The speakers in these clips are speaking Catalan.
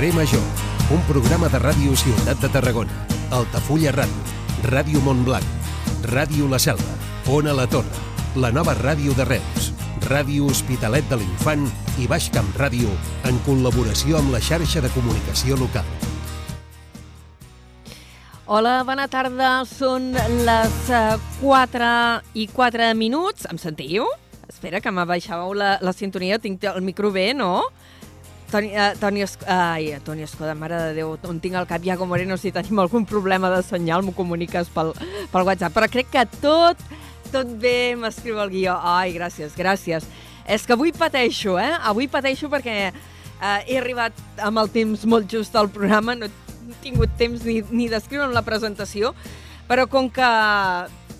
Carrer Major, un programa de ràdio Ciutat de Tarragona, Altafulla Ràdio, Ràdio Montblanc, Ràdio La Selva, Ona La Torre, la nova ràdio de Reus, Ràdio Hospitalet de l'Infant i Baix Camp Ràdio en col·laboració amb la xarxa de comunicació local. Hola, bona tarda. Són les 4 i 4 minuts. Em sentiu? Espera, que m'abaixàveu la, la sintonia. Tinc el micro bé, no? Toni, uh, Toni, es ai, Toni Escoda, mare de Déu, on tinc el cap Iago Moreno, si tenim algun problema de senyal, m'ho comuniques pel, pel WhatsApp. Però crec que tot, tot bé, m'escriu el guió. Ai, gràcies, gràcies. És que avui pateixo, eh? Avui pateixo perquè uh, he arribat amb el temps molt just al programa, no tingut temps ni, ni d'escriure la presentació, però com que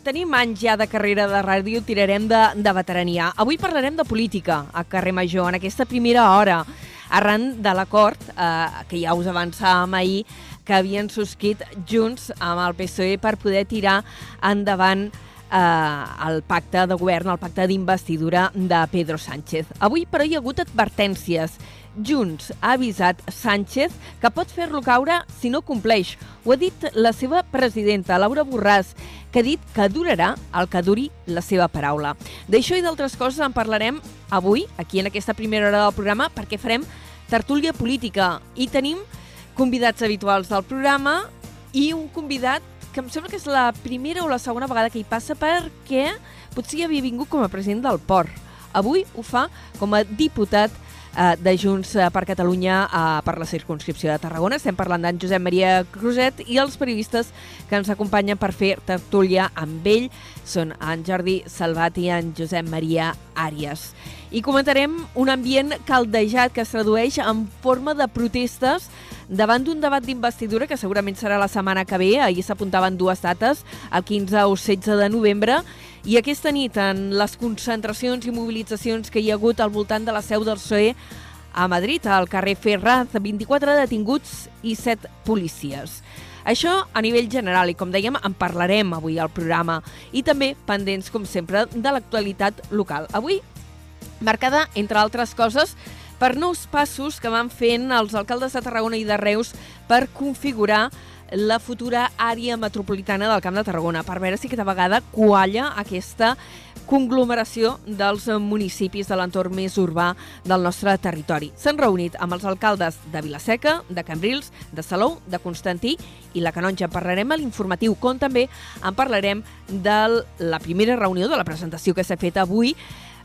tenim anys ja de carrera de ràdio, tirarem de, de veterania. Avui parlarem de política a Carrer Major, en aquesta primera hora, arran de l'acord eh, que ja us avançàvem ahir, que havien subscrit junts amb el PSOE per poder tirar endavant eh, el pacte de govern, el pacte d'investidura de Pedro Sánchez. Avui, però, hi ha hagut advertències Junts ha avisat Sánchez que pot fer-lo caure si no compleix. Ho ha dit la seva presidenta, Laura Borràs, que ha dit que durarà el que duri la seva paraula. D'això i d'altres coses en parlarem avui, aquí en aquesta primera hora del programa, perquè farem tertúlia política i tenim convidats habituals del programa i un convidat que em sembla que és la primera o la segona vegada que hi passa perquè potser havia vingut com a president del port. Avui ho fa com a diputat eh, de Junts per Catalunya eh, per la circunscripció de Tarragona. Estem parlant d'en Josep Maria Cruset i els periodistes que ens acompanyen per fer tertúlia amb ell són en Jordi Salvat i en Josep Maria Àries. I comentarem un ambient caldejat que es tradueix en forma de protestes davant d'un debat d'investidura que segurament serà la setmana que ve. Ahir s'apuntaven dues dates, el 15 o 16 de novembre, i aquesta nit, en les concentracions i mobilitzacions que hi ha hagut al voltant de la seu del PSOE a Madrid, al carrer Ferraz, 24 detinguts i 7 policies. Això a nivell general i, com dèiem, en parlarem avui al programa i també pendents, com sempre, de l'actualitat local. Avui, marcada, entre altres coses, per nous passos que van fent els alcaldes de Tarragona i de Reus per configurar la futura àrea metropolitana del Camp de Tarragona per veure si aquesta vegada qualla aquesta conglomeració dels municipis de l'entorn més urbà del nostre territori. S'han reunit amb els alcaldes de Vilaseca, de Cambrils, de Salou, de Constantí i la Canonja. Parlarem a l'informatiu, com també en parlarem de la primera reunió de la presentació que s'ha fet avui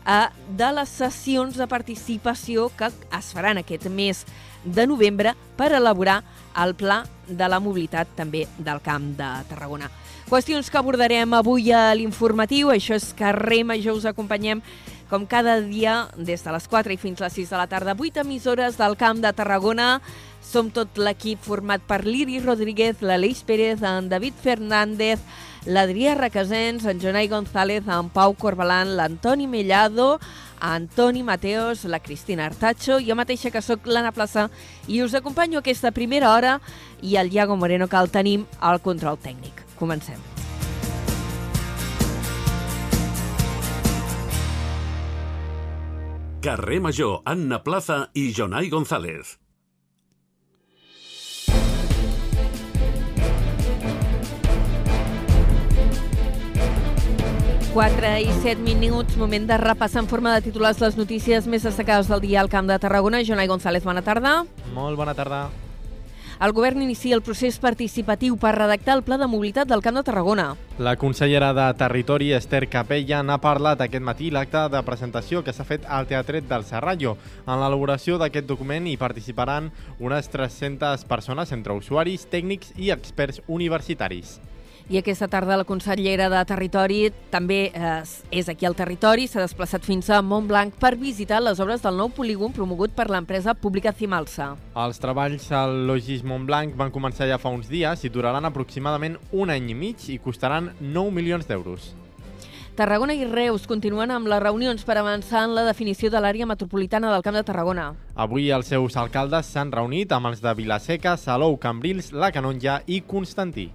eh, de les sessions de participació que es faran aquest mes de novembre per elaborar el pla de la mobilitat també del Camp de Tarragona. Qüestions que abordarem avui a l'informatiu, això és Carrer Major, us acompanyem com cada dia des de les 4 i fins a les 6 de la tarda, 8 emissores del Camp de Tarragona. Som tot l'equip format per l'Iri Rodríguez, l'Aleix Pérez, en David Fernández, l'Adrià Requesens, en Jonai González, en Pau Corbalan, l'Antoni Mellado, Antoni Mateos, la Cristina Artacho, jo mateixa que sóc l'Anna Plaça i us acompanyo aquesta primera hora i el Iago Moreno que el tenim al control tècnic. Comencem. Carrer Major, Anna Plaza i Jonai González. 4 i 7 minuts, moment de repassar en forma de titulars les notícies més destacades del dia al Camp de Tarragona. Jonai González, bona tarda. Molt bona tarda. El govern inicia el procés participatiu per redactar el pla de mobilitat del Camp de Tarragona. La consellera de Territori, Esther Capella, n'ha parlat aquest matí l'acte de presentació que s'ha fet al Teatret del Serrallo. En l'elaboració d'aquest document hi participaran unes 300 persones entre usuaris, tècnics i experts universitaris. I aquesta tarda la consellera de Territori també eh, és aquí al territori, s'ha desplaçat fins a Montblanc per visitar les obres del nou polígon promogut per l'empresa pública Cimalsa. Els treballs al Logis Montblanc van començar ja fa uns dies i duraran aproximadament un any i mig i costaran 9 milions d'euros. Tarragona i Reus continuen amb les reunions per avançar en la definició de l'àrea metropolitana del Camp de Tarragona. Avui els seus alcaldes s'han reunit amb els de Vilaseca, Salou, Cambrils, La Canonja i Constantí.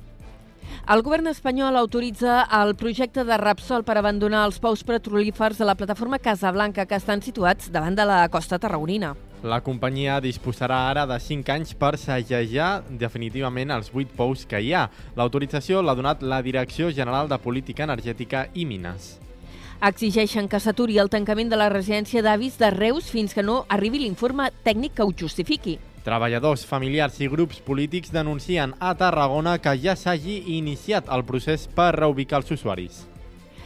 El govern espanyol autoritza el projecte de Rapsol per abandonar els pous petrolífers de la plataforma Casablanca que estan situats davant de la costa tarragonina. La companyia disposarà ara de 5 anys per segellar definitivament els 8 pous que hi ha. L'autorització l'ha donat la Direcció General de Política Energètica i Mines. Exigeixen que s'aturi el tancament de la residència d'avis de Reus fins que no arribi l'informe tècnic que ho justifiqui. Treballadors, familiars i grups polítics denuncien a Tarragona que ja s'hagi iniciat el procés per reubicar els usuaris.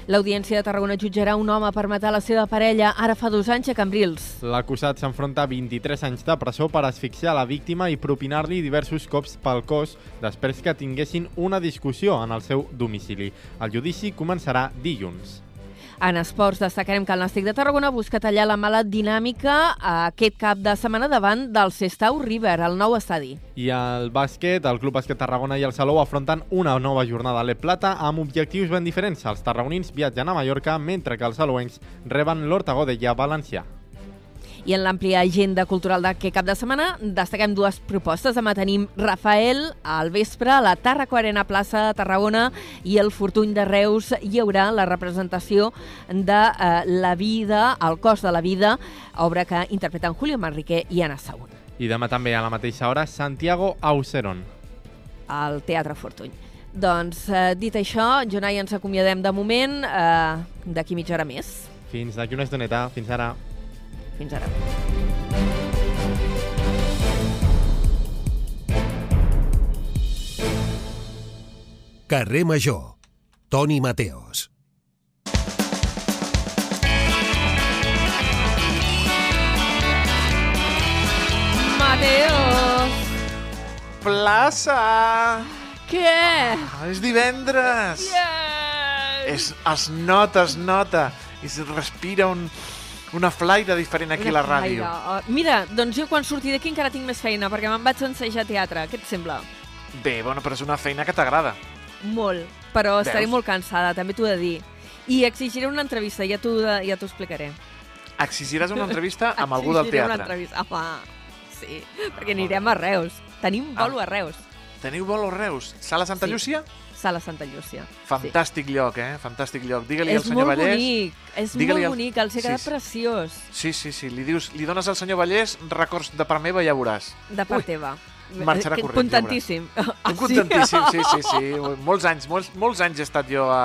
L'Audiència de Tarragona jutjarà un home per matar la seva parella ara fa dos anys a Cambrils. L'acusat s'enfronta a 23 anys de presó per asfixiar la víctima i propinar-li diversos cops pel cos després que tinguessin una discussió en el seu domicili. El judici començarà dilluns. En esports destacarem que el Nàstic de Tarragona busca tallar la mala dinàmica aquest cap de setmana davant del Sestau River, al nou estadi. I al bàsquet, el Club Bàsquet Tarragona i el Salou afronten una nova jornada a l'E Plata amb objectius ben diferents. Els tarragonins viatgen a Mallorca, mentre que els salouencs reben l'Hortagodella valencià. I en l'àmplia agenda cultural d'aquest cap de setmana destaquem dues propostes. Demà tenim Rafael al vespre a la Tàrraco Arena Plaça de Tarragona i el Fortuny de Reus hi haurà la representació de eh, La vida, el cos de la vida, obra que interpreten Julio Manrique i Anna Saúl. I demà també a la mateixa hora, Santiago Auceron. al Teatre Fortuny. Doncs, eh, dit això, Jonai, ens acomiadem de moment, eh, d'aquí mitja hora més. Fins d'aquí una estoneta. Fins ara. Fins ara. Carrer Major. Toni Mateos. Mateos! Plaça! Què? Ah, és divendres! Yes! És, es nota, es nota. I es respira un, una flaire diferent aquí a la ràdio. Aire. Oh, mira, doncs jo quan surti d'aquí encara tinc més feina, perquè me'n vaig a ensejar teatre. Què et sembla? Bé, bueno, però és una feina que t'agrada. Molt, però Veus? estaré molt cansada, també t'ho he de dir. I exigiré una entrevista, ja t'ho ja explicaré. Exigiràs una entrevista amb algú del Exigiré una teatre. entrevista. Home, sí, perquè anirem a Reus. Tenim Ah. bolo a Reus. Teniu vol a Reus? Sala Santa Sí. Llúcia? Sala Santa Llúcia. Fantàstic lloc, eh? Fantàstic lloc. Sí. Digue-li al senyor Vallès... bonic, és molt al- bonic, els ha Sí, quedat sí. preciós. Sí, sí, sí. Li, dius, li dones al senyor Vallès records de part meva i ja veuràs. De part Ui, teva. marxarà corrent, ja Contentíssim. Ah, Estic contentíssim, sí, sí, sí. Molts anys, molts, molts anys he estat jo a,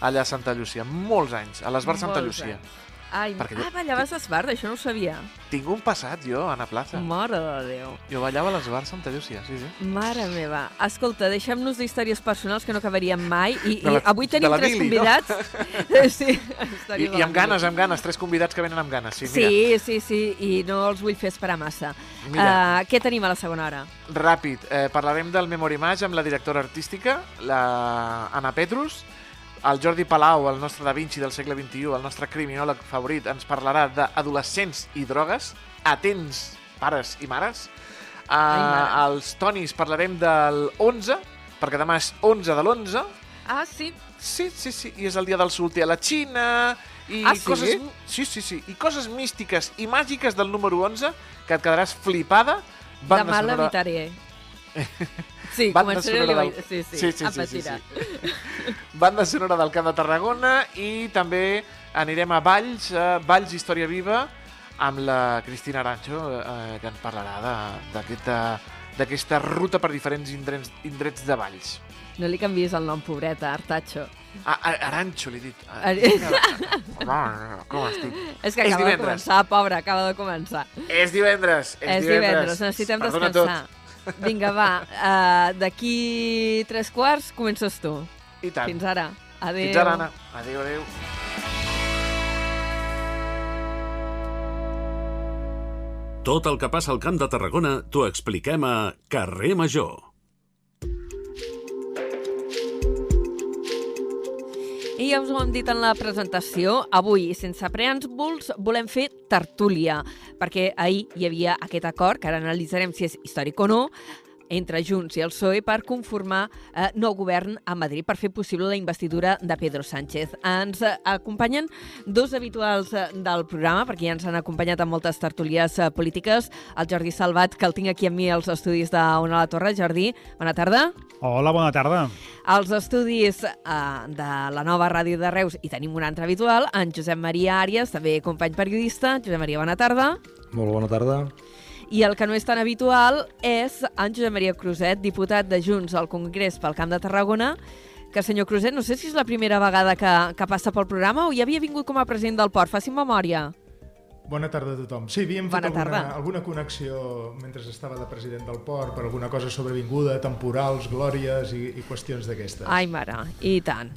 allà a Santa Llúcia. Molts anys, a l'Esbar Santa Molts Llúcia. anys. Ai, Perquè jo- ah, ballaves a Esbarda, això no ho sabia. Tinc un passat, jo, a Ana Plaza. Mare de Déu. Jo ballava a l'Esbar Santa Llúcia, sí, sí. Mare meva. Escolta, deixem-nos d'històries personals que no acabaríem mai. I, la- i avui tenim de la tres Mili, no? convidats. sí, I, I la amb ganes, amb ganes. Tres convidats que venen amb ganes. Sí, mira. Sí, sí, sí, i no els vull fer esperar massa. Mira. Uh, què tenim a la segona hora? Ràpid, eh, parlarem del Memory Match amb la directora artística, la Anna Petrus. El Jordi Palau, el nostre Da Vinci del segle XXI, el nostre criminòleg favorit, ens parlarà d'adolescents i drogues. Atents, pares i mares. Uh, mare. els Tonis parlarem del 11, perquè demà és 11 de l'11. Ah, sí. Sí, sí, sí, i és el dia del solter a la Xina, i Ah, sí? coses... Sí, sí, sí, i coses místiques i màgiques del número 11 que et quedaràs flipada. Banda Demà l'evitaré. Sí, Banda sonora a del- Sí, sí, Sí, sí, a sí, sí, patinar. Banda sonora del Camp de Tarragona i també anirem a Valls, a Valls Història Viva, amb la Cristina Arancho, eh, que ens parlarà de- d'aquesta ruta per diferents indrets, indrets de Valls. No li canvies el nom, pobreta, Artacho. Ah, a- Arancho, li he dit. Ar- com estic? És que És acaba de divendres. començar, pobre, acaba de començar. És divendres, és, És divendres, necessitem Perdona descansar. Vinga, va, uh, d'aquí tres quarts comences tu. I tant. Fins ara. Adéu. Fins ara, Anna. Adéu, adéu. Tot el que passa al Camp de Tarragona t'ho expliquem a Carrer Major. I ja us ho hem dit en la presentació, avui, sense preàmbuls, volem fer tertúlia, perquè ahir hi havia aquest acord, que ara analitzarem si és històric o no, entre Junts i el PSOE per conformar eh, nou govern a Madrid per fer possible la investidura de Pedro Sánchez. Ens eh, acompanyen dos habituals eh, del programa, perquè ja ens han acompanyat en moltes tertúlies eh, polítiques, el Jordi Salvat, que el tinc aquí amb mi als estudis d'Ona a la Torre. Jordi, bona tarda. Hola, bona tarda. Als estudis eh, de la nova ràdio de Reus hi tenim un altre habitual, en Josep Maria Àries, també company periodista. Josep Maria, bona tarda. Molt bona tarda. I el que no és tan habitual és en Josep Maria Cruzet, diputat de Junts al Congrés pel Camp de Tarragona, que senyor Cruzet, no sé si és la primera vegada que, que passa pel programa o ja havia vingut com a president del port. Faci memòria. Bona tarda a tothom. Sí, havíem Bona fet alguna, tarda. alguna connexió mentre estava de president del port per alguna cosa sobrevinguda, temporals, glòries i, i qüestions d'aquestes. Ai, mare, i tant.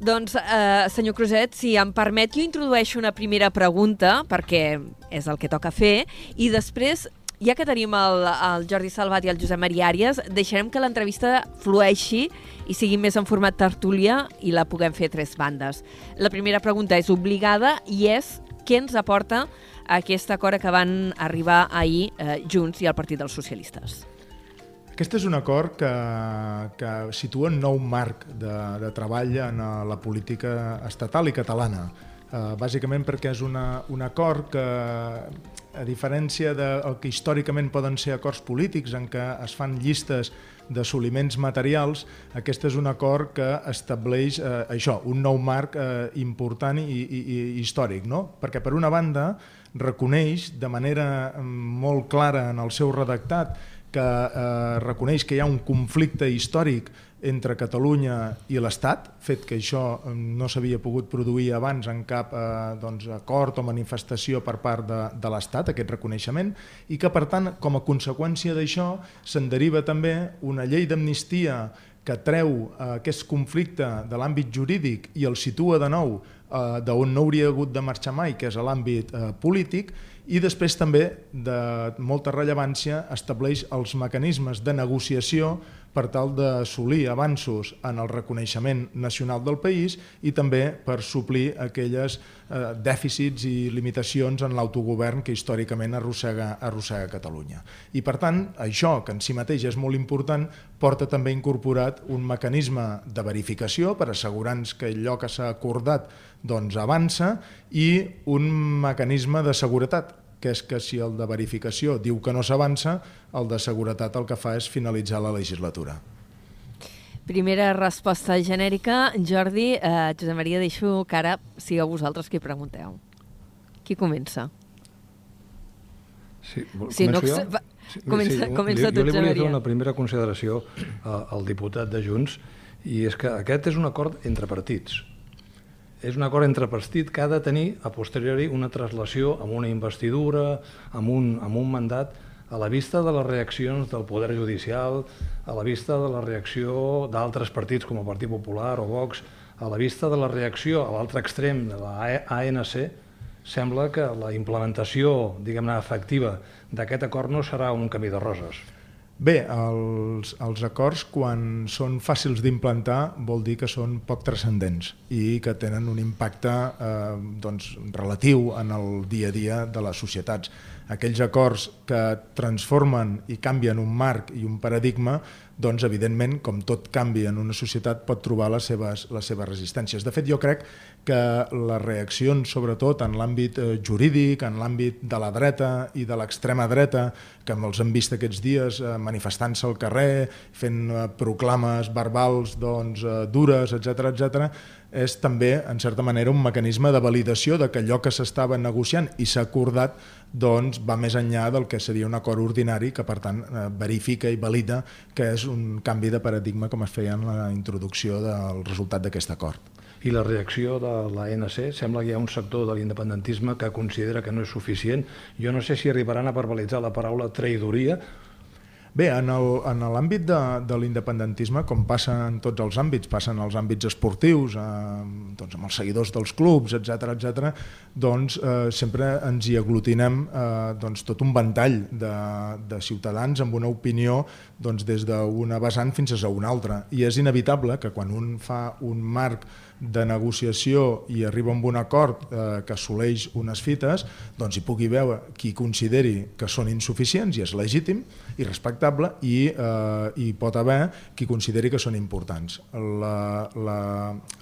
Doncs, eh, senyor Cruzet, si em permet, jo introdueixo una primera pregunta, perquè és el que toca fer, i després, ja que tenim el, el Jordi Salvat i el Josep Maria Àries, deixarem que l'entrevista flueixi i sigui més en format tertúlia i la puguem fer tres bandes. La primera pregunta és obligada i és què ens aporta aquest acord a què van arribar ahir eh, Junts i el Partit dels Socialistes? Aquest és un acord que, que situa un nou marc de, de treball en eh, la política estatal i catalana. Uh, bàsicament perquè és una, un acord que, a diferència del que històricament poden ser acords polítics en què es fan llistes d'assoliments materials, aquest és un acord que estableix eh, això, un nou marc eh, important i, i, i històric, no? perquè per una banda reconeix de manera mm, molt clara en el seu redactat que eh, reconeix que hi ha un conflicte històric entre Catalunya i l'Estat, fet que això eh, no s'havia pogut produir abans en cap eh, doncs, acord o manifestació per part de, de l'Estat, aquest reconeixement, i que, per tant, com a conseqüència d'això, se'n deriva també una llei d'amnistia que treu eh, aquest conflicte de l'àmbit jurídic i el situa de nou eh, d'on no hauria hagut de marxar mai, que és a l'àmbit eh, polític, i després també, de molta rellevància, estableix els mecanismes de negociació per tal d'assolir avanços en el reconeixement nacional del país i també per suplir aquelles eh, dèficits i limitacions en l'autogovern que històricament arrossega, arrossega Catalunya. I per tant, això, que en si mateix és molt important, porta també incorporat un mecanisme de verificació per assegurar-nos que allò que s'ha acordat doncs, avança i un mecanisme de seguretat que és que si el de verificació diu que no s'avança, el de seguretat el que fa és finalitzar la legislatura. Primera resposta genèrica. Jordi, eh, Josep Maria, deixo que ara sigueu vosaltres qui pregunteu. Qui comença? Sí, Sí, no jo? va- comença- jo- comença jo, tu, jo li volia Xavier. fer una primera consideració a- al diputat de Junts i és que aquest és un acord entre partits. És un acord entre partits que ha de tenir a posteriori una traslació amb una investidura, amb un, amb un mandat, a la vista de les reaccions del Poder Judicial, a la vista de la reacció d'altres partits com el Partit Popular o Vox, a la vista de la reacció a l'altre extrem de la ANC, sembla que la implementació, diguem-ne, efectiva d'aquest acord no serà un camí de roses. Bé, els, els acords, quan són fàcils d'implantar, vol dir que són poc transcendents i que tenen un impacte eh, doncs, relatiu en el dia a dia de les societats. Aquells acords que transformen i canvien un marc i un paradigma, doncs, evidentment, com tot canvi en una societat, pot trobar les seves, les seves resistències. De fet, jo crec que les reaccions, sobretot en l'àmbit eh, jurídic, en l'àmbit de la dreta i de l'extrema dreta, que els hem vist aquests dies eh, manifestant-se al carrer, fent eh, proclames verbals doncs, dures, etc etc, és també, en certa manera, un mecanisme de validació de que allò que s'estava negociant i s'ha acordat doncs, va més enllà del que seria un acord ordinari que, per tant, verifica i valida que és un canvi de paradigma com es feia en la introducció del resultat d'aquest acord. I la reacció de l'ANC sembla que hi ha un sector de l'independentisme que considera que no és suficient. Jo no sé si arribaran a verbalitzar la paraula traïdoria Bé, en l'àmbit de, de l'independentisme, com passa en tots els àmbits, passa en els àmbits esportius, eh, doncs amb els seguidors dels clubs, etc etc, doncs eh, sempre ens hi aglutinem eh, doncs, tot un ventall de, de ciutadans amb una opinió doncs, des d'una vessant fins a una altra. I és inevitable que quan un fa un marc de negociació i arriba amb un acord eh, que assoleix unes fites, doncs hi pugui veure qui consideri que són insuficients i és legítim i respectable i eh, hi pot haver qui consideri que són importants. La, la,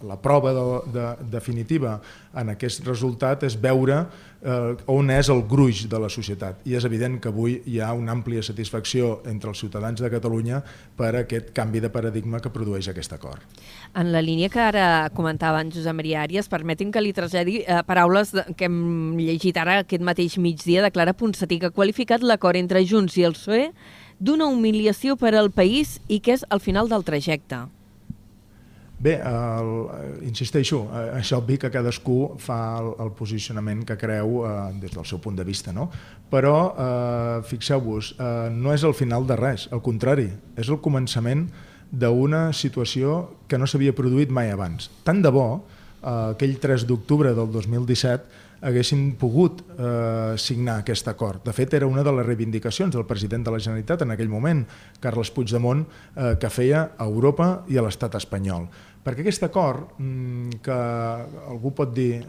la prova de, de, definitiva en aquest resultat és veure eh, on és el gruix de la societat. I és evident que avui hi ha una àmplia satisfacció entre els ciutadans de Catalunya per aquest canvi de paradigma que produeix aquest acord. En la línia que ara comentava en Josep Maria Àries, permetin que li traslladi eh, paraules que hem llegit ara aquest mateix migdia de Clara Ponsatí, que ha qualificat l'acord entre Junts i el PSOE d'una humiliació per al país i que és al final del trajecte. Bé, el, insisteixo, eh, és obvi que cadascú fa el, el posicionament que creu eh, des del seu punt de vista, no? Però, eh, fixeu-vos, eh, no és el final de res, al contrari, és el començament d'una situació que no s'havia produït mai abans. Tant de bo, eh, aquell 3 d'octubre del 2017, haguessin pogut eh, signar aquest acord. De fet, era una de les reivindicacions del president de la Generalitat en aquell moment, Carles Puigdemont, eh, que feia a Europa i a l'estat espanyol. Perquè aquest acord, mm, que algú pot dir,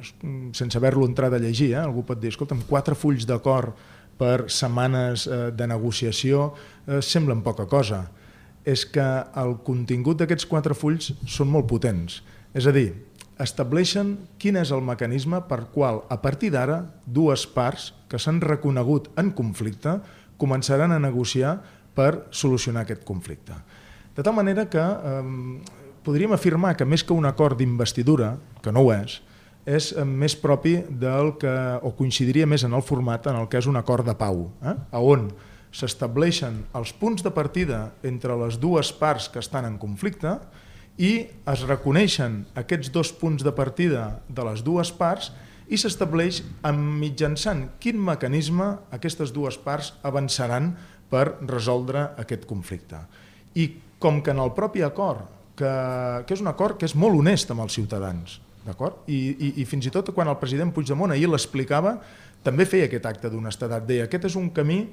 sense haver-lo entrat a llegir, eh, algú pot dir, escolta'm, quatre fulls d'acord per setmanes eh, de negociació eh, semblen poca cosa. És que el contingut d'aquests quatre fulls són molt potents. És a dir, estableixen quin és el mecanisme per qual, a partir d'ara, dues parts que s'han reconegut en conflicte començaran a negociar per solucionar aquest conflicte. De tal manera que eh, podríem afirmar que més que un acord d'investidura, que no ho és, és eh, més propi del que, o coincidiria més en el format en el que és un acord de pau, eh? a on s'estableixen els punts de partida entre les dues parts que estan en conflicte i es reconeixen aquests dos punts de partida de les dues parts i s'estableix mitjançant quin mecanisme aquestes dues parts avançaran per resoldre aquest conflicte. I com que en el propi acord que, que és un acord que és molt honest amb els ciutadans. D'acord? I, i, I fins i tot quan el president Puigdemont ahir l'explicava, també feia aquest acte d'honestedat. Deia, aquest és un camí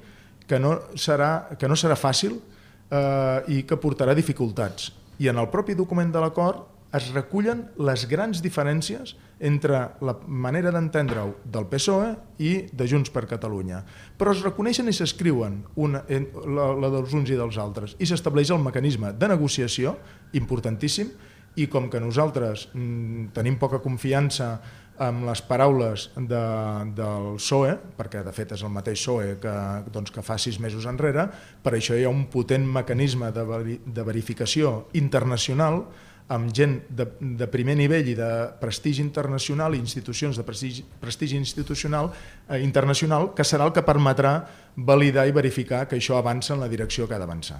que no serà, que no serà fàcil eh, i que portarà dificultats. I en el propi document de l'acord es recullen les grans diferències entre la manera d'entendre-ho del PSOE i de Junts per Catalunya. Però es reconeixen i s'escriuen la, la dels uns i dels altres i s'estableix el mecanisme de negociació, importantíssim, i com que nosaltres mm, tenim poca confiança amb les paraules de, del PSOE, perquè de fet és el mateix PSOE que, doncs, que fa sis mesos enrere, per això hi ha un potent mecanisme de, de verificació internacional amb gent de, de primer nivell i de prestigi internacional i institucions de prestigi, prestigi institucional eh, internacional que serà el que permetrà validar i verificar que això avança en la direcció que ha d'avançar.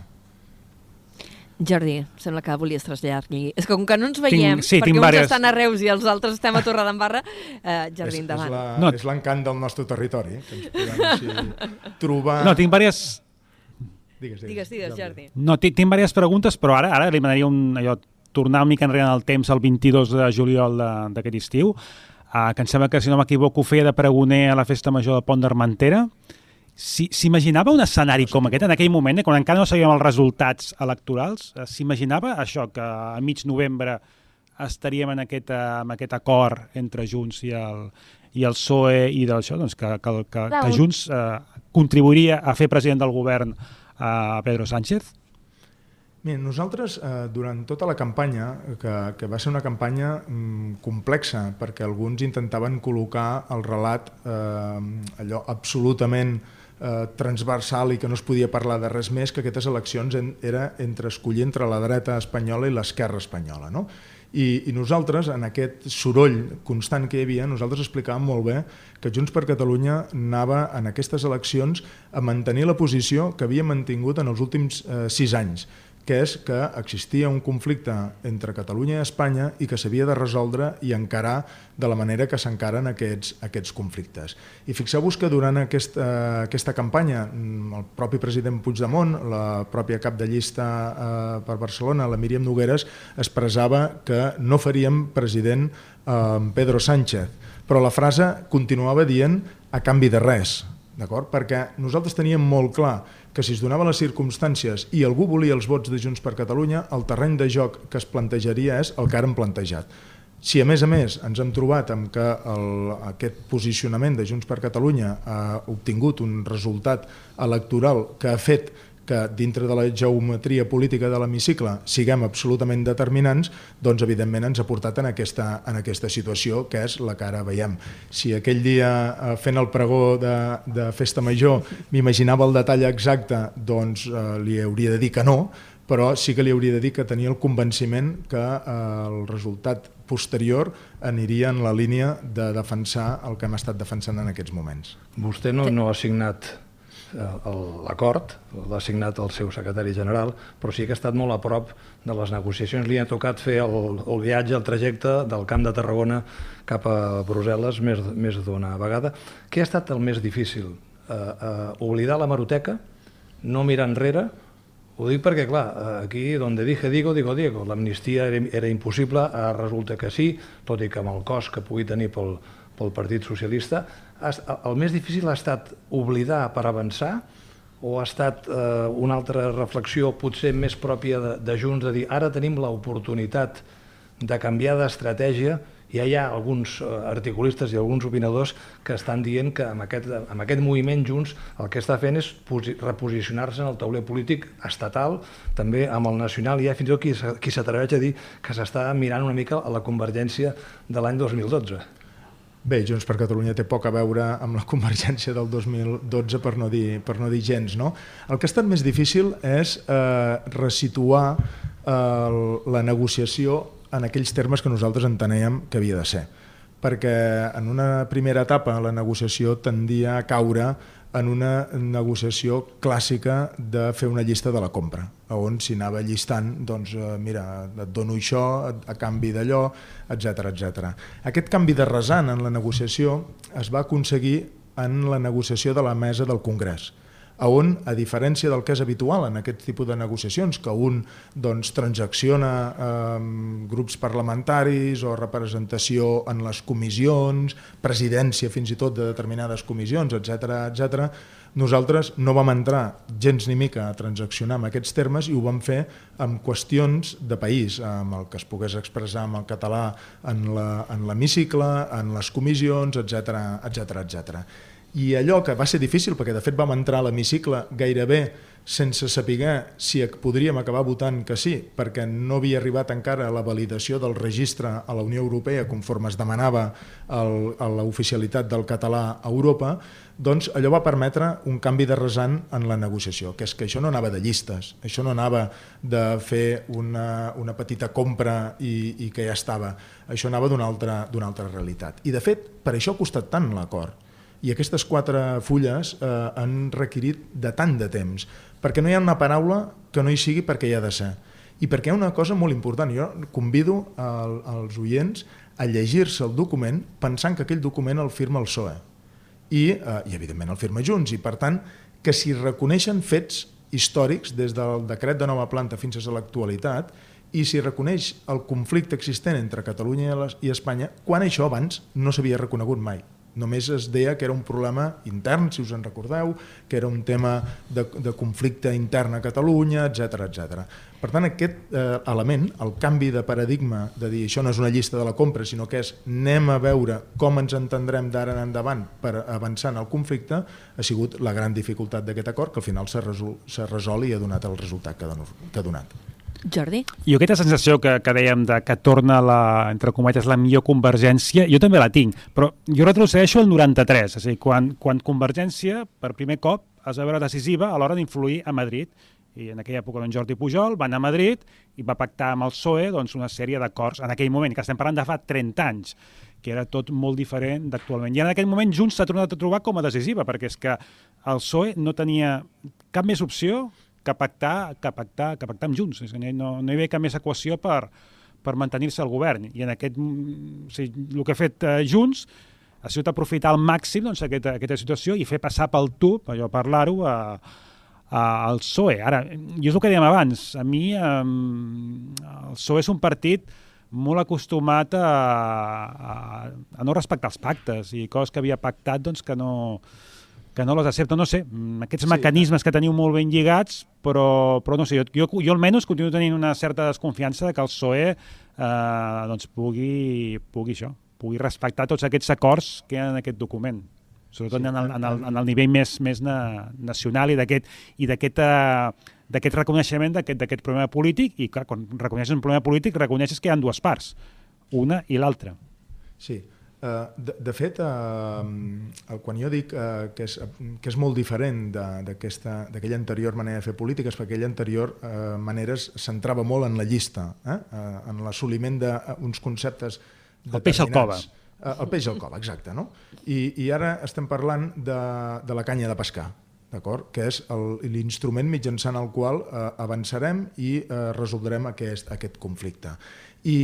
Jordi, sembla que volies traslladar-li. És que com que no ens veiem, tinc, sí, perquè uns varias... estan a Reus i els altres estem a Torredembarra, eh, Jordi, és, endavant. És, la, no. és l'encant del nostre territori, que ens podem així trobar... No, tinc diverses... Digues, digues, digues, digues Jordi. No, tinc, tinc diverses preguntes, però ara ara li demanaria un, allò, tornar una mica enrere en el temps, el 22 de juliol d'aquest estiu, uh, que em sembla que, si no m'equivoco, feia de pregoner a la festa major de Pont d'Armentera. S'imaginava un escenari com aquest en aquell moment, eh, quan encara no sabíem els resultats electorals? Eh, s'imaginava això, que a mig novembre estaríem en aquest, en aquest acord entre Junts i el, i el PSOE i d'això, doncs que, que, que, que Junts eh, contribuiria a fer president del govern a Pedro Sánchez? Mira, nosaltres, eh, durant tota la campanya, que, que va ser una campanya mm, complexa, perquè alguns intentaven col·locar el relat eh, allò absolutament eh, transversal i que no es podia parlar de res més, que aquestes eleccions en, era entre escollir entre la dreta espanyola i l'esquerra espanyola. No? I, I nosaltres, en aquest soroll constant que hi havia, nosaltres explicàvem molt bé que Junts per Catalunya anava en aquestes eleccions a mantenir la posició que havia mantingut en els últims eh, sis anys, que és que existia un conflicte entre Catalunya i Espanya i que s'havia de resoldre i encarar de la manera que s'encaren aquests, aquests conflictes. I fixeu-vos que durant aquesta, aquesta campanya mm, el propi president Puigdemont, la pròpia cap de llista eh, per Barcelona, la Míriam Nogueres, expressava que no faríem president eh, Pedro Sánchez, però la frase continuava dient a canvi de res? Perquè nosaltres teníem molt clar que si es donaven les circumstàncies i algú volia els vots de Junts per Catalunya, el terreny de joc que es plantejaria és el que ara hem plantejat. Si a més a més ens hem trobat amb que el, aquest posicionament de Junts per Catalunya ha obtingut un resultat electoral que ha fet que dintre de la geometria política de l'hemicicle siguem absolutament determinants, doncs evidentment ens ha portat en aquesta, en aquesta situació que és la que ara veiem. Si aquell dia eh, fent el pregó de, de Festa Major m'imaginava el detall exacte, doncs eh, li hauria de dir que no, però sí que li hauria de dir que tenia el convenciment que eh, el resultat posterior aniria en la línia de defensar el que hem estat defensant en aquests moments. Vostè no, no ha signat l'acord, l'ha signat el seu secretari general, però sí que ha estat molt a prop de les negociacions. Li ha tocat fer el, el viatge, el trajecte del Camp de Tarragona cap a Brussel·les més, més d'una vegada. Què ha estat el més difícil? Uh, uh, oblidar la maroteca, no mirar enrere, ho dic perquè, clar, aquí, donde dije digo, digo Diego, l'amnistia era, era impossible, ara resulta que sí, tot i que amb el cost que pugui tenir pel, pel Partit Socialista, el més difícil ha estat oblidar per avançar o ha estat eh, una altra reflexió potser més pròpia de, de Junts, de dir ara tenim l'oportunitat de canviar d'estratègia ja hi ha alguns eh, articulistes i alguns opinadors que estan dient que amb aquest, amb aquest moviment Junts el que està fent és reposicionar-se en el tauler polític estatal, també amb el nacional, i hi ha fins i tot qui, qui s'atreveix a dir que s'està mirant una mica a la convergència de l'any 2012. Bé, Junts per Catalunya té poc a veure amb la convergència del 2012 per no dir, per no dir gens. No? El que ha estat més difícil és eh, resituar eh, la negociació en aquells termes que nosaltres enteníem que havia de ser. Perquè en una primera etapa la negociació tendia a caure en una negociació clàssica de fer una llista de la compra, on s'hi anava llistant, doncs, eh, mira, et dono això a canvi d'allò, etc etc. Aquest canvi de resant en la negociació es va aconseguir en la negociació de la mesa del Congrés on, a diferència del que és habitual en aquest tipus de negociacions, que un doncs, transacciona eh, grups parlamentaris o representació en les comissions, presidència fins i tot de determinades comissions, etc etc. nosaltres no vam entrar gens ni mica a transaccionar amb aquests termes i ho vam fer amb qüestions de país, amb el que es pogués expressar amb el català en l'hemicicle, en les comissions, etc etc etc. I allò que va ser difícil, perquè de fet vam entrar a l'hemicicle gairebé sense saber si podríem acabar votant que sí, perquè no havia arribat encara la validació del registre a la Unió Europea conforme es demanava a l'oficialitat del català a Europa, doncs allò va permetre un canvi de resant en la negociació, que és que això no anava de llistes, això no anava de fer una, una petita compra i, i que ja estava, això anava d'una altra, altra realitat. I de fet, per això ha costat tant l'acord i aquestes quatre fulles eh, han requerit de tant de temps, perquè no hi ha una paraula que no hi sigui perquè hi ha de ser. I perquè hi ha una cosa molt important, jo convido el, els oients a llegir-se el document pensant que aquell document el firma el PSOE i, eh, i evidentment el firma Junts, i per tant que s'hi reconeixen fets històrics des del decret de nova planta fins a l'actualitat i s'hi reconeix el conflicte existent entre Catalunya i Espanya quan això abans no s'havia reconegut mai. Només es deia que era un problema intern, si us en recordeu, que era un tema de, de conflicte intern a Catalunya, etc etc. Per tant, aquest eh, element, el canvi de paradigma de dir això no és una llista de la compra, sinó que és anem a veure com ens entendrem d'ara en endavant per avançar en el conflicte, ha sigut la gran dificultat d'aquest acord, que al final s'ha resol, resol i ha donat el resultat que ha donat. Jordi? Jo aquesta sensació que, que dèiem de que torna la, entre cometes, la millor convergència, jo també la tinc, però jo retrocedeixo al 93, és a dir, quan, quan Convergència, per primer cop, es va veure decisiva a l'hora d'influir a Madrid. I en aquella època doncs, Jordi Pujol va anar a Madrid i va pactar amb el PSOE doncs, una sèrie d'acords en aquell moment, que estem parlant de fa 30 anys que era tot molt diferent d'actualment. I en aquell moment Junts s'ha tornat a trobar com a decisiva, perquè és que el PSOE no tenia cap més opció que pactar, que pactar, que pactar amb Junts. És que no, no hi havia cap més equació per, per mantenir-se al govern. I en aquest, mm, o sigui, el que ha fet eh, Junts ha sigut aprofitar al màxim doncs, aquesta, aquesta situació i fer passar pel tub, allò parlar-ho, a, a, al PSOE. Ara, jo és el que dèiem abans, a mi eh, el PSOE és un partit molt acostumat a, a, a no respectar els pactes i coses que havia pactat doncs, que no que no les accepta, no sé, mm, aquests sí, mecanismes que teniu molt ben lligats, però, però no sé, jo, jo, jo almenys continuo tenint una certa desconfiança de que el PSOE eh, doncs pugui, pugui això, pugui respectar tots aquests acords que hi ha en aquest document. sobretot sí. en, el, en, el, en el nivell més, més na, nacional i d'aquest i d'aquest d'aquest reconeixement d'aquest problema polític i clar, quan reconeixes un problema polític reconeixes que hi ha dues parts, una i l'altra. Sí, de, de fet, uh, quan jo dic uh, que, és, que és molt diferent d'aquella anterior manera de fer política és perquè aquella anterior uh, manera es centrava molt en la llista, eh? uh, en l'assoliment d'uns conceptes El peix al cova. El peix al cova, exacte. No? I, I ara estem parlant de, de la canya de pescar, d'acord? que és l'instrument mitjançant el qual uh, avançarem i uh, resoldrem aquest, aquest conflicte. I,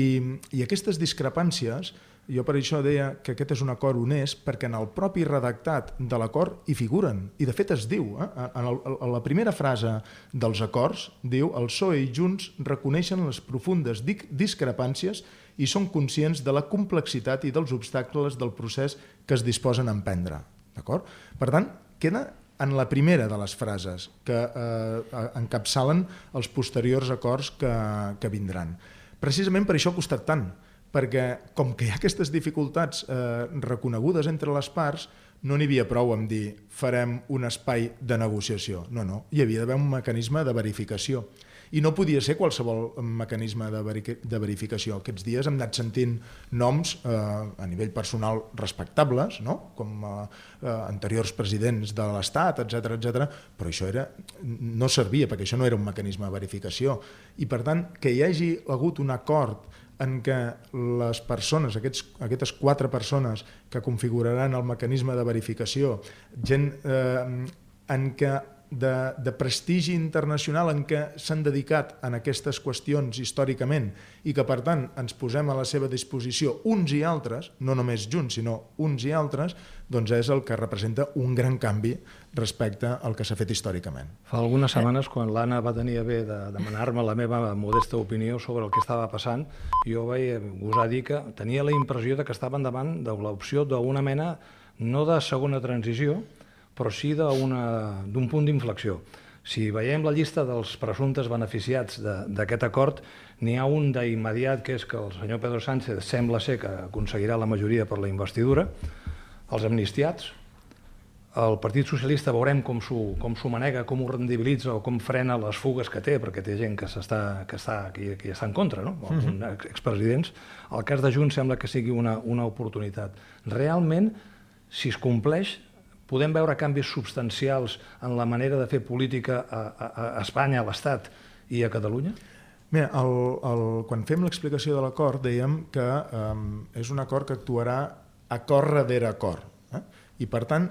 I aquestes discrepàncies jo per això deia que aquest és un acord honest perquè en el propi redactat de l'acord hi figuren. I de fet es diu, eh? en, el, en la primera frase dels acords, diu el PSOE i Junts reconeixen les profundes discrepàncies i són conscients de la complexitat i dels obstacles del procés que es disposen a emprendre. Per tant, queda en la primera de les frases que eh, encapçalen els posteriors acords que, que vindran. Precisament per això ha costat tant, perquè com que hi ha aquestes dificultats eh, reconegudes entre les parts, no n'hi havia prou amb dir farem un espai de negociació. No, no, hi havia d'haver un mecanisme de verificació. I no podia ser qualsevol mecanisme de, veri de verificació. Aquests dies hem anat sentint noms eh, a nivell personal respectables, no? com eh, eh, anteriors presidents de l'Estat, etc etc. però això era, no servia, perquè això no era un mecanisme de verificació. I per tant, que hi hagi hagut un acord en què les persones, aquests, aquestes quatre persones que configuraran el mecanisme de verificació, gent eh, en què de, de prestigi internacional en què s'han dedicat en aquestes qüestions històricament i que per tant ens posem a la seva disposició uns i altres, no només junts sinó uns i altres, doncs és el que representa un gran canvi respecte al que s'ha fet històricament. Fa algunes setmanes, quan l'Anna va tenir a bé de demanar-me la meva modesta opinió sobre el que estava passant, jo vaig gosar dir que tenia la impressió de que estaven davant de l'opció d'una mena no de segona transició, però sí d'un punt d'inflexió. Si veiem la llista dels presumptes beneficiats d'aquest acord, n'hi ha un d'immediat, que és que el senyor Pedro Sánchez sembla ser que aconseguirà la majoria per la investidura, els amnistiats, el Partit Socialista veurem com s'ho manega, com ho rendibilitza o com frena les fugues que té, perquè té gent que, està, que, està, que, que està en contra, no? -huh. expresidents. El cas de Junts sembla que sigui una, una oportunitat. Realment, si es compleix, podem veure canvis substancials en la manera de fer política a, a, a Espanya, a l'Estat i a Catalunya? Mira, el, el, quan fem l'explicació de l'acord dèiem que um, és un acord que actuarà a cor darrere acord. Eh? I per tant,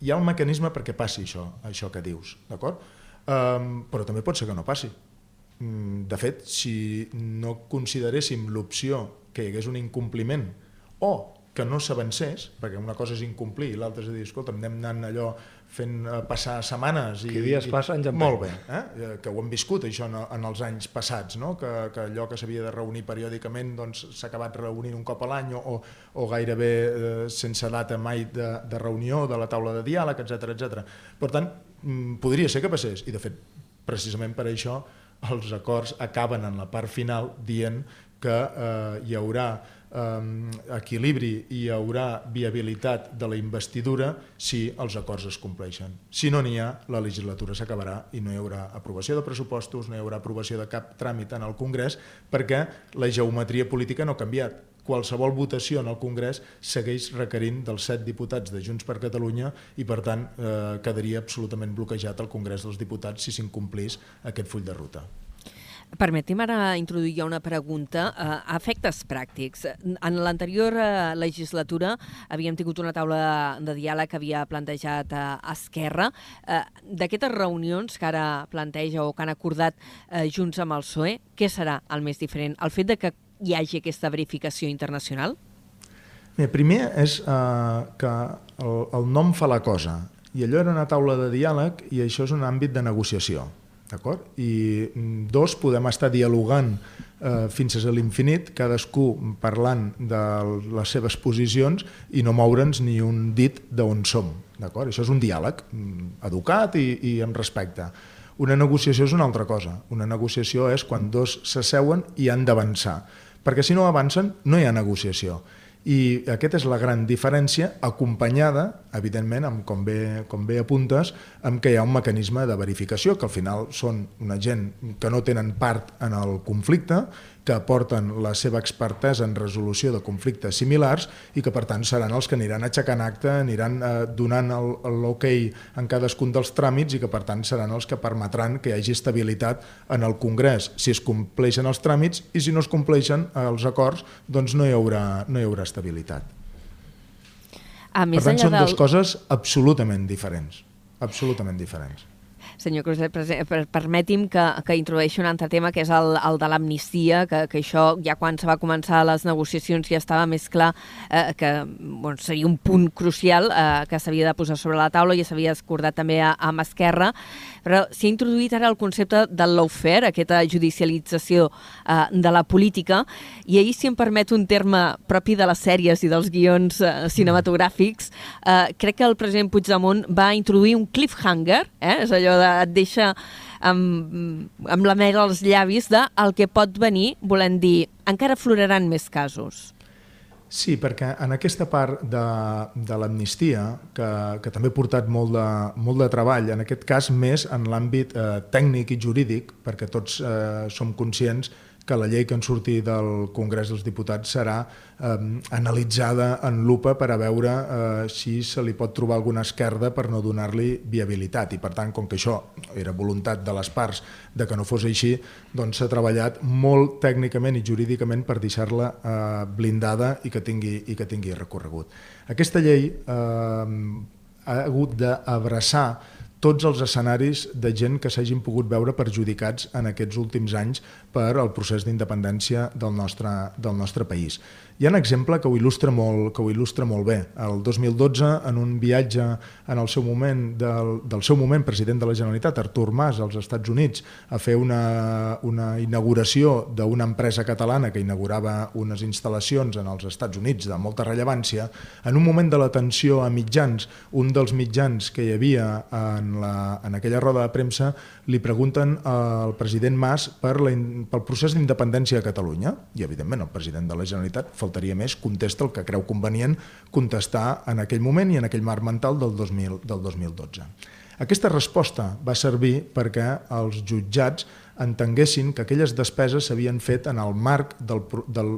hi ha un mecanisme perquè passi això, això que dius, d'acord? Um, però també pot ser que no passi. Mm, de fet, si no consideréssim l'opció que hi hagués un incompliment o que no s'avancés, perquè una cosa és incomplir i l'altra és dir, escolta, anem anant allò fent eh, passar setmanes i, que dies passen ja molt bé, eh? eh? que ho hem viscut això en, en els anys passats no? que, que allò que s'havia de reunir periòdicament doncs, s'ha doncs, acabat reunint un cop a l'any o, o gairebé eh, sense data mai de, de reunió de la taula de diàleg, etc etc. Per tant, mm, podria ser que passés i de fet, precisament per això els acords acaben en la part final dient que eh, hi haurà eh, equilibri i hi haurà viabilitat de la investidura si els acords es compleixen. Si no n'hi ha, la legislatura s'acabarà i no hi haurà aprovació de pressupostos, no hi haurà aprovació de cap tràmit en el Congrés perquè la geometria política no ha canviat. Qualsevol votació en el Congrés segueix requerint dels set diputats de Junts per Catalunya i, per tant, eh, quedaria absolutament bloquejat el Congrés dels Diputats si s'incomplís aquest full de ruta. Permeti'm ara introduir una pregunta a uh, efectes pràctics. En l'anterior uh, legislatura havíem tingut una taula de diàleg que havia plantejat uh, Esquerra. Uh, D'aquestes reunions que ara planteja o que han acordat Junts amb el PSOE, què serà el més diferent? El fet de que hi hagi aquesta verificació internacional? Bé, primer és uh, que el, el nom fa la cosa. I allò era una taula de diàleg i això és un àmbit de negociació. D'acord? I mm, dos, podem estar dialogant eh, fins a l'infinit, cadascú parlant de les seves posicions i no moure'ns ni un dit d'on som. D'acord? Això és un diàleg mm, educat i, i amb respecte. Una negociació és una altra cosa. Una negociació és quan dos s'asseuen i han d'avançar. Perquè si no avancen, no hi ha negociació. I aquesta és la gran diferència, acompanyada, evidentment, amb, com, bé, com bé apuntes, amb que hi ha un mecanisme de verificació, que al final són una gent que no tenen part en el conflicte, que aporten la seva expertesa en resolució de conflictes similars i que per tant seran els que aniran aixecant acte, aniran eh, donant l'ok en cadascun dels tràmits i que per tant seran els que permetran que hi hagi estabilitat en el Congrés si es compleixen els tràmits i si no es compleixen els acords doncs no hi haurà, no hi haurà estabilitat. A més per tant, són del... dues coses absolutament diferents. Absolutament diferents. Senyor Cruz, per, permeti'm que, que introdueixi un altre tema, que és el, el de l'amnistia, que, que això ja quan se va començar les negociacions ja estava més clar eh, que bueno, seria un punt crucial eh, que s'havia de posar sobre la taula i s'havia escordat també a, amb Esquerra, però s'ha introduït ara el concepte del lawfare, aquesta judicialització eh, de la política, i ahir, si em permet un terme propi de les sèries i dels guions eh, cinematogràfics, eh, crec que el president Puigdemont va introduir un cliffhanger, eh, és allò de, et deixa amb, amb la mel als llavis de el que pot venir, volem dir, encara floraran més casos. Sí, perquè en aquesta part de, de l'amnistia, que, que també ha portat molt de, molt de treball, en aquest cas més en l'àmbit eh, tècnic i jurídic, perquè tots eh, som conscients que la llei que en surti del Congrés dels Diputats serà eh, analitzada en lupa per a veure eh, si se li pot trobar alguna esquerda per no donar-li viabilitat. I per tant, com que això era voluntat de les parts de que no fos així, doncs s'ha treballat molt tècnicament i jurídicament per deixar-la eh, blindada i que, tingui, i que tingui recorregut. Aquesta llei eh, ha hagut d'abraçar tots els escenaris de gent que s'hagin pogut veure perjudicats en aquests últims anys per al procés d'independència del, nostre, del nostre país. Hi ha un exemple que ho il·lustra molt, que ho il·lustra molt bé. El 2012, en un viatge en el seu moment del, del seu moment president de la Generalitat, Artur Mas, als Estats Units, a fer una, una inauguració d'una empresa catalana que inaugurava unes instal·lacions en els Estats Units de molta rellevància, en un moment de la tensió a mitjans, un dels mitjans que hi havia en, la, en aquella roda de premsa li pregunten al president Mas per la, pel procés d'independència a Catalunya i, evidentment, el president de la Generalitat faltaria més, contesta el que creu convenient contestar en aquell moment i en aquell marc mental del, 2000, del 2012. Aquesta resposta va servir perquè els jutjats entenguessin que aquelles despeses s'havien fet en el marc del, del,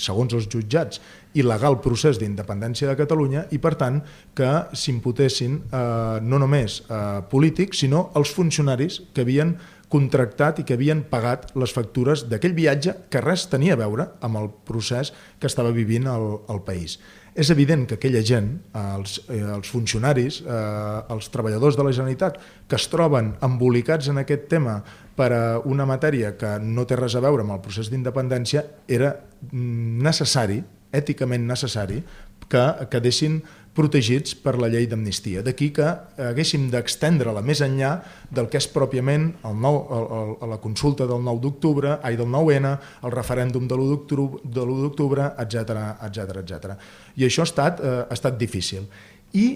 segons els jutjats, il·legal procés d'independència de Catalunya i, per tant, que s'imputessin eh, no només eh, polítics, sinó els funcionaris que havien contractat i que havien pagat les factures d'aquell viatge que res tenia a veure amb el procés que estava vivint el, el país. És evident que aquella gent, els, eh, els funcionaris, eh, els treballadors de la Generalitat, que es troben embolicats en aquest tema per a una matèria que no té res a veure amb el procés d'independència, era mm, necessari, èticament necessari, que quedessin protegits per la llei d'amnistia. D'aquí que haguéssim d'extendre-la més enllà del que és pròpiament el nou, el, el, la consulta del 9 d'octubre, ai del 9N, el referèndum de l'1 d'octubre, etc etc etc. I això ha estat, eh, ha estat difícil. I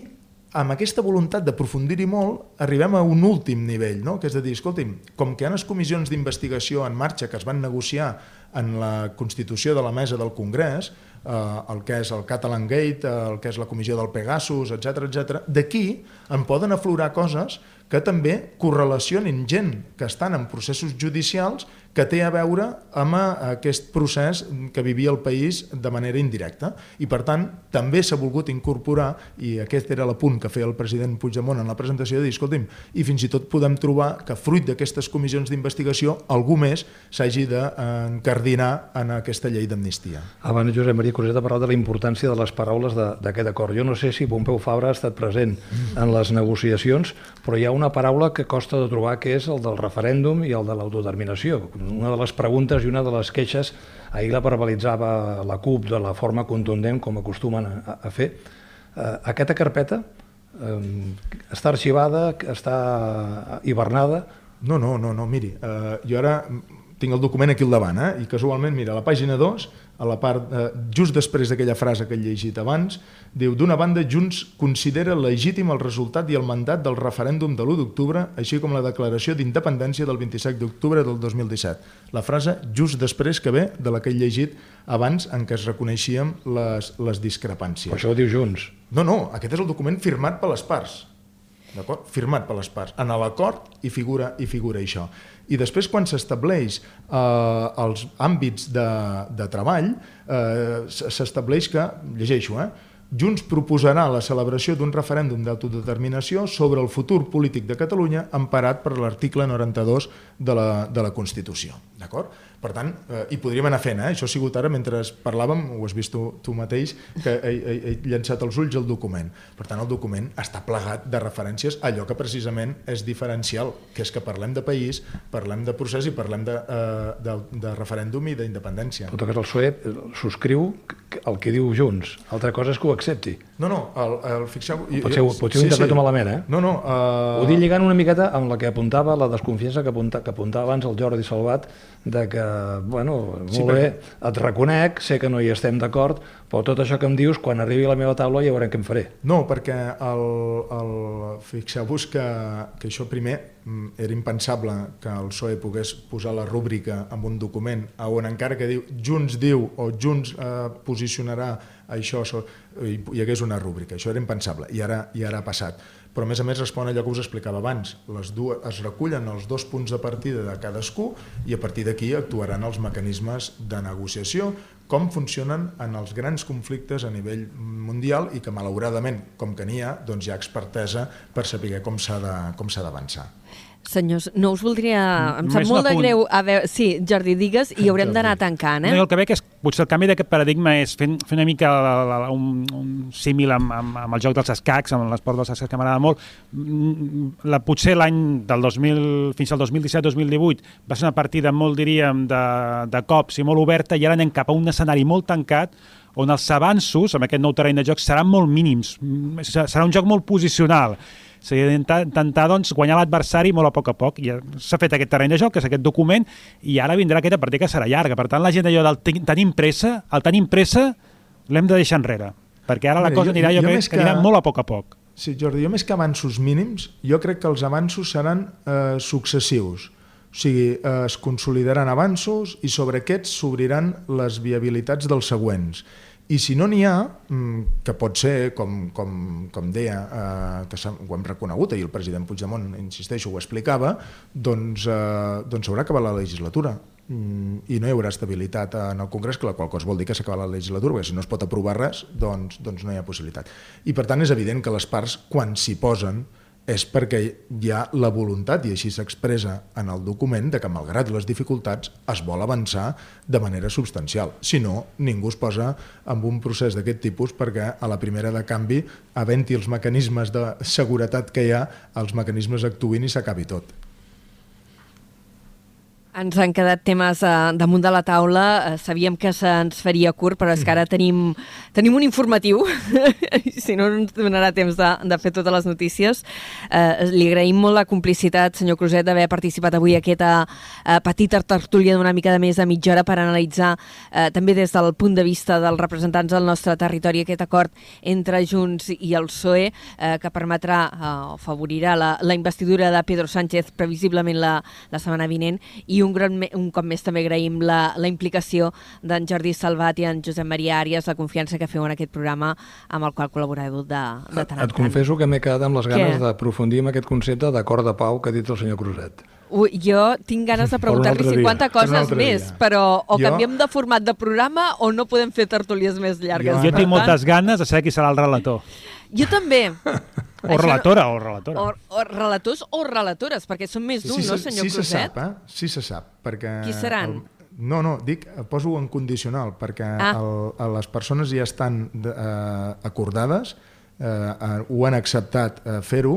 amb aquesta voluntat d'aprofundir-hi molt, arribem a un últim nivell, no? que és de dir, escolti'm, com que hi ha les comissions d'investigació en marxa que es van negociar en la constitució de la mesa del Congrés, eh, el que és el Catalan Gate, eh, el que és la comissió del Pegasus, etc etc. d'aquí en poden aflorar coses que també correlacionin gent que estan en processos judicials que té a veure amb aquest procés que vivia el país de manera indirecta. I, per tant, també s'ha volgut incorporar, i aquest era l'apunt que feia el president Puigdemont en la presentació, de dir, escolti'm, i fins i tot podem trobar que fruit d'aquestes comissions d'investigació algú més s'hagi d'encardinar en aquesta llei d'amnistia. Abans, Josep Maria Coset ha parlat de la importància de les paraules d'aquest acord. Jo no sé si Pompeu Fabra ha estat present en les negociacions, però hi ha una paraula que costa de trobar, que és el del referèndum i el de l'autodeterminació una de les preguntes i una de les queixes, ahir la verbalitzava la CUP de la forma contundent com acostumen a, a fer. Eh, aquesta carpeta eh, està arxivada, està hibernada? No, no, no, no miri, eh, jo ara tinc el document aquí al davant, eh? i casualment, mira, a la pàgina 2, a la part, eh, just després d'aquella frase que he llegit abans, diu, d'una banda, Junts considera legítim el resultat i el mandat del referèndum de l'1 d'octubre, així com la declaració d'independència del 27 d'octubre del 2017. La frase just després que ve de la que he llegit abans en què es reconeixíem les, les discrepàncies. Per això ho diu Junts. No, no, aquest és el document firmat per les parts. D'acord? Firmat per les parts. En l'acord hi figura, hi figura això. I després, quan s'estableix eh, els àmbits de, de treball, eh, s'estableix que, llegeixo, eh, Junts proposarà la celebració d'un referèndum d'autodeterminació sobre el futur polític de Catalunya emparat per l'article 92 de la, de la Constitució. D'acord? Per tant, eh, hi podríem anar fent, eh? això ha sigut ara mentre parlàvem, ho has vist tu, tu mateix, que he, he, he llançat els ulls al document. Per tant, el document està plegat de referències a allò que precisament és diferencial, que és que parlem de país, parlem de procés i parlem de, eh, de, de referèndum i d'independència. En tot cas, el PSOE subscriu el que diu Junts. Altra cosa és que ho accepti. No, no, el, el fixeu... Potser, potser sí, ho interpreto sí. malament, eh? No, no... Uh... Ho dic lligant una miqueta amb la que apuntava, la desconfiança que, apunta, que apuntava abans el Jordi Salvat, de que, bueno, molt sí, bé, et reconec, sé que no hi estem d'acord, però tot això que em dius, quan arribi a la meva taula ja veurem què em faré. No, perquè el, el, fixeu-vos que, que això primer era impensable que el PSOE pogués posar la rúbrica en un document on encara que diu Junts diu o Junts eh, posicionarà això, això hi, hi hagués una rúbrica. Això era impensable i ara, i ara ha passat però a més a més respon allò que us explicava abans. Les dues, es recullen els dos punts de partida de cadascú i a partir d'aquí actuaran els mecanismes de negociació, com funcionen en els grans conflictes a nivell mundial i que malauradament, com que n'hi ha, doncs hi ha expertesa per saber com s'ha d'avançar. Senyors, no us voldria... Em sap molt de greu... A veure, sí, Jordi, digues, i haurem d'anar tancant, eh? No, el que veig és potser el canvi d'aquest paradigma és fent, fent una mica la, la, la, un, un símil amb, amb, amb el joc dels escacs, amb l'esport dels escacs que m'agrada molt. Mm, la, potser l'any del 2000 fins al 2017-2018 va ser una partida molt, diríem, de, de cops i molt oberta i ara anem cap a un escenari molt tancat on els avanços amb aquest nou terreny de joc seran molt mínims. Mm, serà un joc molt posicional s'ha d'intentar doncs, guanyar l'adversari molt a poc a poc. I s'ha fet aquest terreny de joc, que és aquest document, i ara vindrà aquesta partida que serà llarga. Per tant, la gent allò del tenim pressa, el tenim pressa l'hem de deixar enrere, perquè ara la cosa anirà, jo, jo crec, que, que anirà molt a poc a poc. Sí, Jordi, jo més que avanços mínims, jo crec que els avanços seran eh, successius. O sigui, eh, es consolidaran avanços i sobre aquests s'obriran les viabilitats dels següents. I si no n'hi ha, mm, que pot ser, com, com, com deia, eh, que ho hem reconegut, i el president Puigdemont, insisteixo, ho explicava, doncs eh, doncs s'haurà acabat la legislatura mm, i no hi haurà estabilitat en el Congrés, que la qual cosa vol dir que s'acaba la legislatura, perquè si no es pot aprovar res, doncs, doncs no hi ha possibilitat. I per tant és evident que les parts, quan s'hi posen, és perquè hi ha la voluntat, i així s'expressa en el document, de que malgrat les dificultats es vol avançar de manera substancial. Si no, ningú es posa en un procés d'aquest tipus perquè a la primera de canvi, havent-hi els mecanismes de seguretat que hi ha, els mecanismes actuïn i s'acabi tot. Ens han quedat temes uh, damunt de la taula. Uh, sabíem que se'ns faria curt, però és que ara tenim, tenim un informatiu. si no, no ens donarà temps de, de fer totes les notícies. Uh, li agraïm molt la complicitat, senyor Cruzet, d'haver participat avui a aquesta uh, petita tertúlia d'una mica de més de mitja hora per analitzar uh, també des del punt de vista dels representants del nostre territori aquest acord entre Junts i el PSOE uh, que permetrà o uh, favorirà la, la investidura de Pedro Sánchez previsiblement la, la setmana vinent i un, gran, un cop més també agraïm la, la implicació d'en Jordi Salvat i en Josep Maria Àries, la confiança que feu en aquest programa amb el qual col·laboreu de, de tant en Et confesso que m'he quedat amb les ganes d'aprofundir en aquest concepte d'acord de pau que ha dit el senyor Cruzet. Ui, jo tinc ganes de preguntar-li 50 dia. coses més, dia. però o jo... canviem de format de programa o no podem fer tertúlies més llargues. Jo, jo tinc moltes ganes de saber qui serà el relator. Jo també. O relatora, o relatora. O, o relators o relatores, perquè són més d'un, sí, no, senyor sí Cruzet? Sí se sap, eh? Sí se sap, perquè... Qui seran? El, no, no, dic, poso en condicional, perquè ah. el, les persones ja estan eh, acordades, eh, ho han acceptat eh, fer-ho,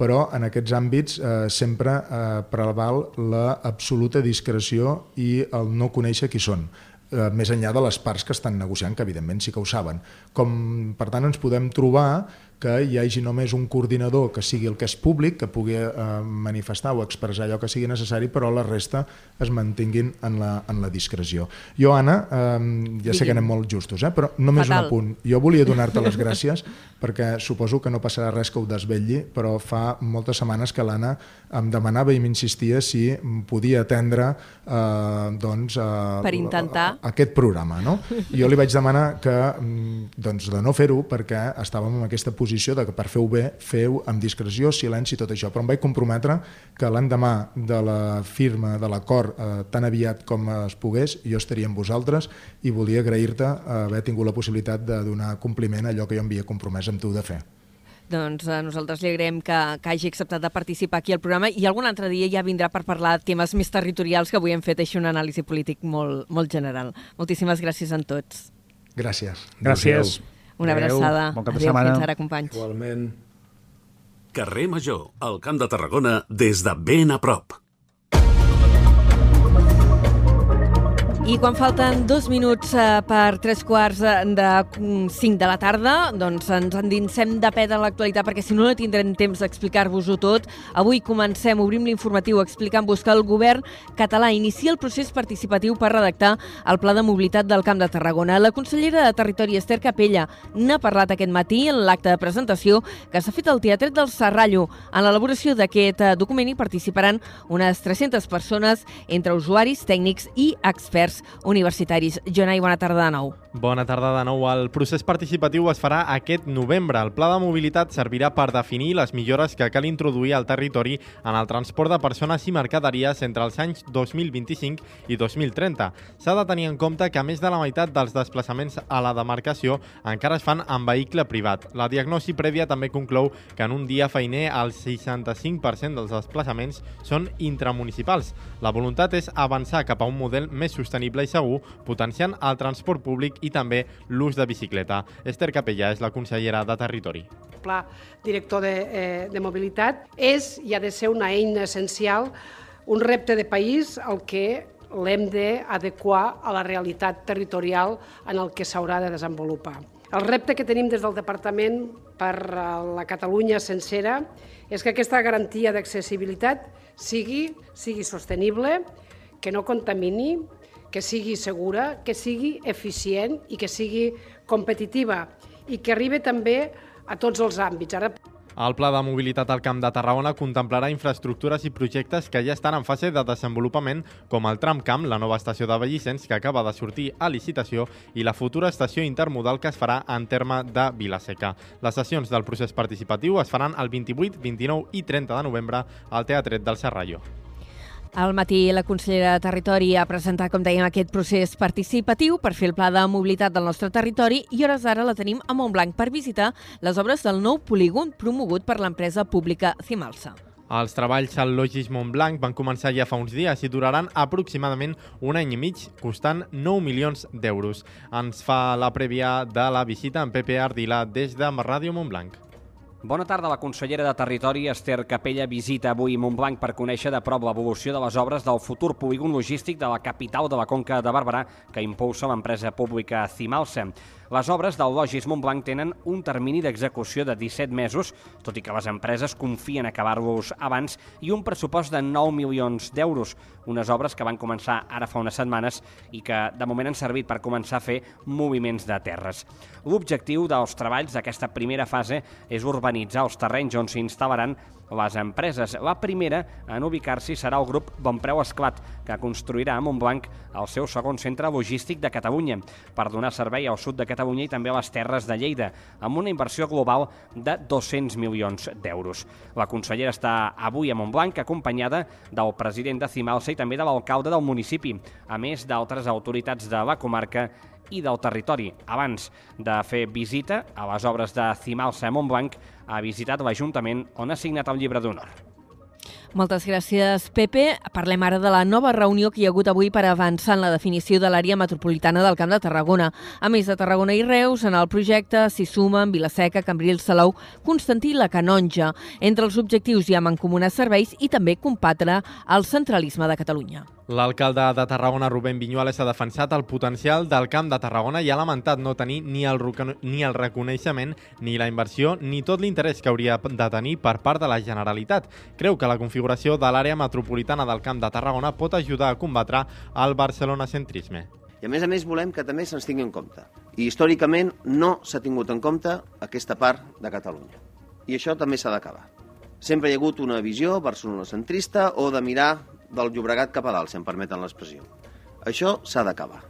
però en aquests àmbits eh, sempre eh, preval l'absoluta discreció i el no conèixer qui són eh, més enllà de les parts que estan negociant, que evidentment sí que ho saben. Com, per tant, ens podem trobar que hi hagi només un coordinador que sigui el que és públic, que pugui eh, manifestar o expressar allò que sigui necessari, però la resta es mantinguin en la, en la discreció. Jo, Anna, eh, ja sé que anem molt justos, eh, però només Fatal. un apunt. Jo volia donar-te les gràcies perquè suposo que no passarà res que ho desvetlli, però fa moltes setmanes que l'Anna em demanava i m'insistia si podia atendre eh, doncs, eh, Per intentar. aquest programa. No? Jo li vaig demanar que mm, doncs, de no fer-ho perquè estàvem en aquesta posició de que per fer-ho bé, feu amb discreció, silenci i tot això. Però em vaig comprometre que l'endemà de la firma de l'acord eh, tan aviat com es pogués, jo estaria amb vosaltres i volia agrair-te eh, haver tingut la possibilitat de donar compliment a allò que jo em havia compromès amb tu de fer. Doncs a nosaltres li agraïm que, que hagi acceptat de participar aquí al programa i algun altre dia ja vindrà per parlar de temes més territorials que avui hem fet així un anàlisi polític molt, molt general. Moltíssimes gràcies a tots. Gràcies. Gràcies. Una Adéu. abraçada. Bon cap de Adéu, setmana. fins ara, companys. Igualment. Carrer Major, al Camp de Tarragona, des de ben a prop. I quan falten dos minuts eh, per tres quarts de mm, cinc de la tarda, doncs ens endinsem de pet a l'actualitat perquè si no no tindrem temps d'explicar-vos-ho tot. Avui comencem, obrim l'informatiu explicant-vos que el govern català inicia el procés participatiu per redactar el Pla de Mobilitat del Camp de Tarragona. La consellera de Territori, Esther Capella, n'ha parlat aquest matí en l'acte de presentació que s'ha fet al Teatret del Serrallo. En l'elaboració d'aquest eh, document hi participaran unes 300 persones entre usuaris, tècnics i experts universitaris. Jonai, bona tarda de nou. Bona tarda de nou. El procés participatiu es farà aquest novembre. El pla de mobilitat servirà per definir les millores que cal introduir al territori en el transport de persones i mercaderies entre els anys 2025 i 2030. S'ha de tenir en compte que més de la meitat dels desplaçaments a la demarcació encara es fan en vehicle privat. La diagnosi prèvia també conclou que en un dia feiner el 65% dels desplaçaments són intramunicipals. La voluntat és avançar cap a un model més sostenible i segur, potenciant el transport públic i també l'ús de bicicleta. Esther Capella és la consellera de Territori. pla director de, eh, de mobilitat és i ha de ser una eina essencial, un repte de país al que l'hem d'adequar a la realitat territorial en el que s'haurà de desenvolupar. El repte que tenim des del Departament per a la Catalunya sencera és que aquesta garantia d'accessibilitat sigui, sigui sostenible, que no contamini, que sigui segura, que sigui eficient i que sigui competitiva i que arribi també a tots els àmbits. Ara El Pla de Mobilitat al Camp de Tarragona contemplarà infraestructures i projectes que ja estan en fase de desenvolupament, com el tramcamp, la nova estació de Bellicens, que acaba de sortir a licitació, i la futura estació intermodal que es farà en terme de Vilaseca. Les sessions del procés participatiu es faran el 28, 29 i 30 de novembre al Teatret del Serrallo. Al matí, la consellera de Territori ha presentat, com dèiem, aquest procés participatiu per fer el pla de mobilitat del nostre territori i hores d'ara la tenim a Montblanc per visitar les obres del nou polígon promogut per l'empresa pública Cimalsa. Els treballs al Logis Montblanc van començar ja fa uns dies i duraran aproximadament un any i mig, costant 9 milions d'euros. Ens fa la prèvia de la visita en Pepe Ardila des de Ràdio Montblanc. Bona tarda. La consellera de Territori, Esther Capella, visita avui Montblanc per conèixer de prop l'evolució de les obres del futur polígon logístic de la capital de la Conca de Barberà que impulsa l'empresa pública Cimalsa. Les obres del Logis Montblanc tenen un termini d'execució de 17 mesos, tot i que les empreses confien acabar-los abans, i un pressupost de 9 milions d'euros, unes obres que van començar ara fa unes setmanes i que de moment han servit per començar a fer moviments de terres. L'objectiu dels treballs d'aquesta primera fase és urbanitzar els terrenys on s'instal·laran les empreses. La primera en ubicar-s'hi serà el grup Bonpreu Esclat, que construirà a Montblanc el seu segon centre logístic de Catalunya, per donar servei al sud de Catalunya i també a les terres de Lleida, amb una inversió global de 200 milions d'euros. La consellera està avui a Montblanc acompanyada del president de Cimalsa i també de l'alcalde del municipi, a més d'altres autoritats de la comarca i del territori. Abans de fer visita a les obres de Cimalsa a Montblanc, ha visitat l'Ajuntament on ha signat el llibre d'honor. Moltes gràcies, Pepe. Parlem ara de la nova reunió que hi ha hagut avui per avançar en la definició de l'àrea metropolitana del Camp de Tarragona. A més de Tarragona i Reus, en el projecte s'hi sumen Vilaseca, Cambrils, Salou, Constantí i la Canonja. Entre els objectius hi ha mancomunar serveis i també combatre el centralisme de Catalunya. L'alcalde de Tarragona, Rubén Viñuales, ha defensat el potencial del Camp de Tarragona i ha lamentat no tenir ni el, ni el reconeixement, ni la inversió, ni tot l'interès que hauria de tenir per part de la Generalitat. Creu que la configuració de l'àrea metropolitana del Camp de Tarragona pot ajudar a combatre el barcelonacentrisme. I a més a més volem que també se'ns tingui en compte. I històricament no s'ha tingut en compte aquesta part de Catalunya. I això també s'ha d'acabar. Sempre hi ha hagut una visió barcelonacentrista o de mirar del Llobregat cap a dalt, si em permeten l'expressió. Això s'ha d'acabar.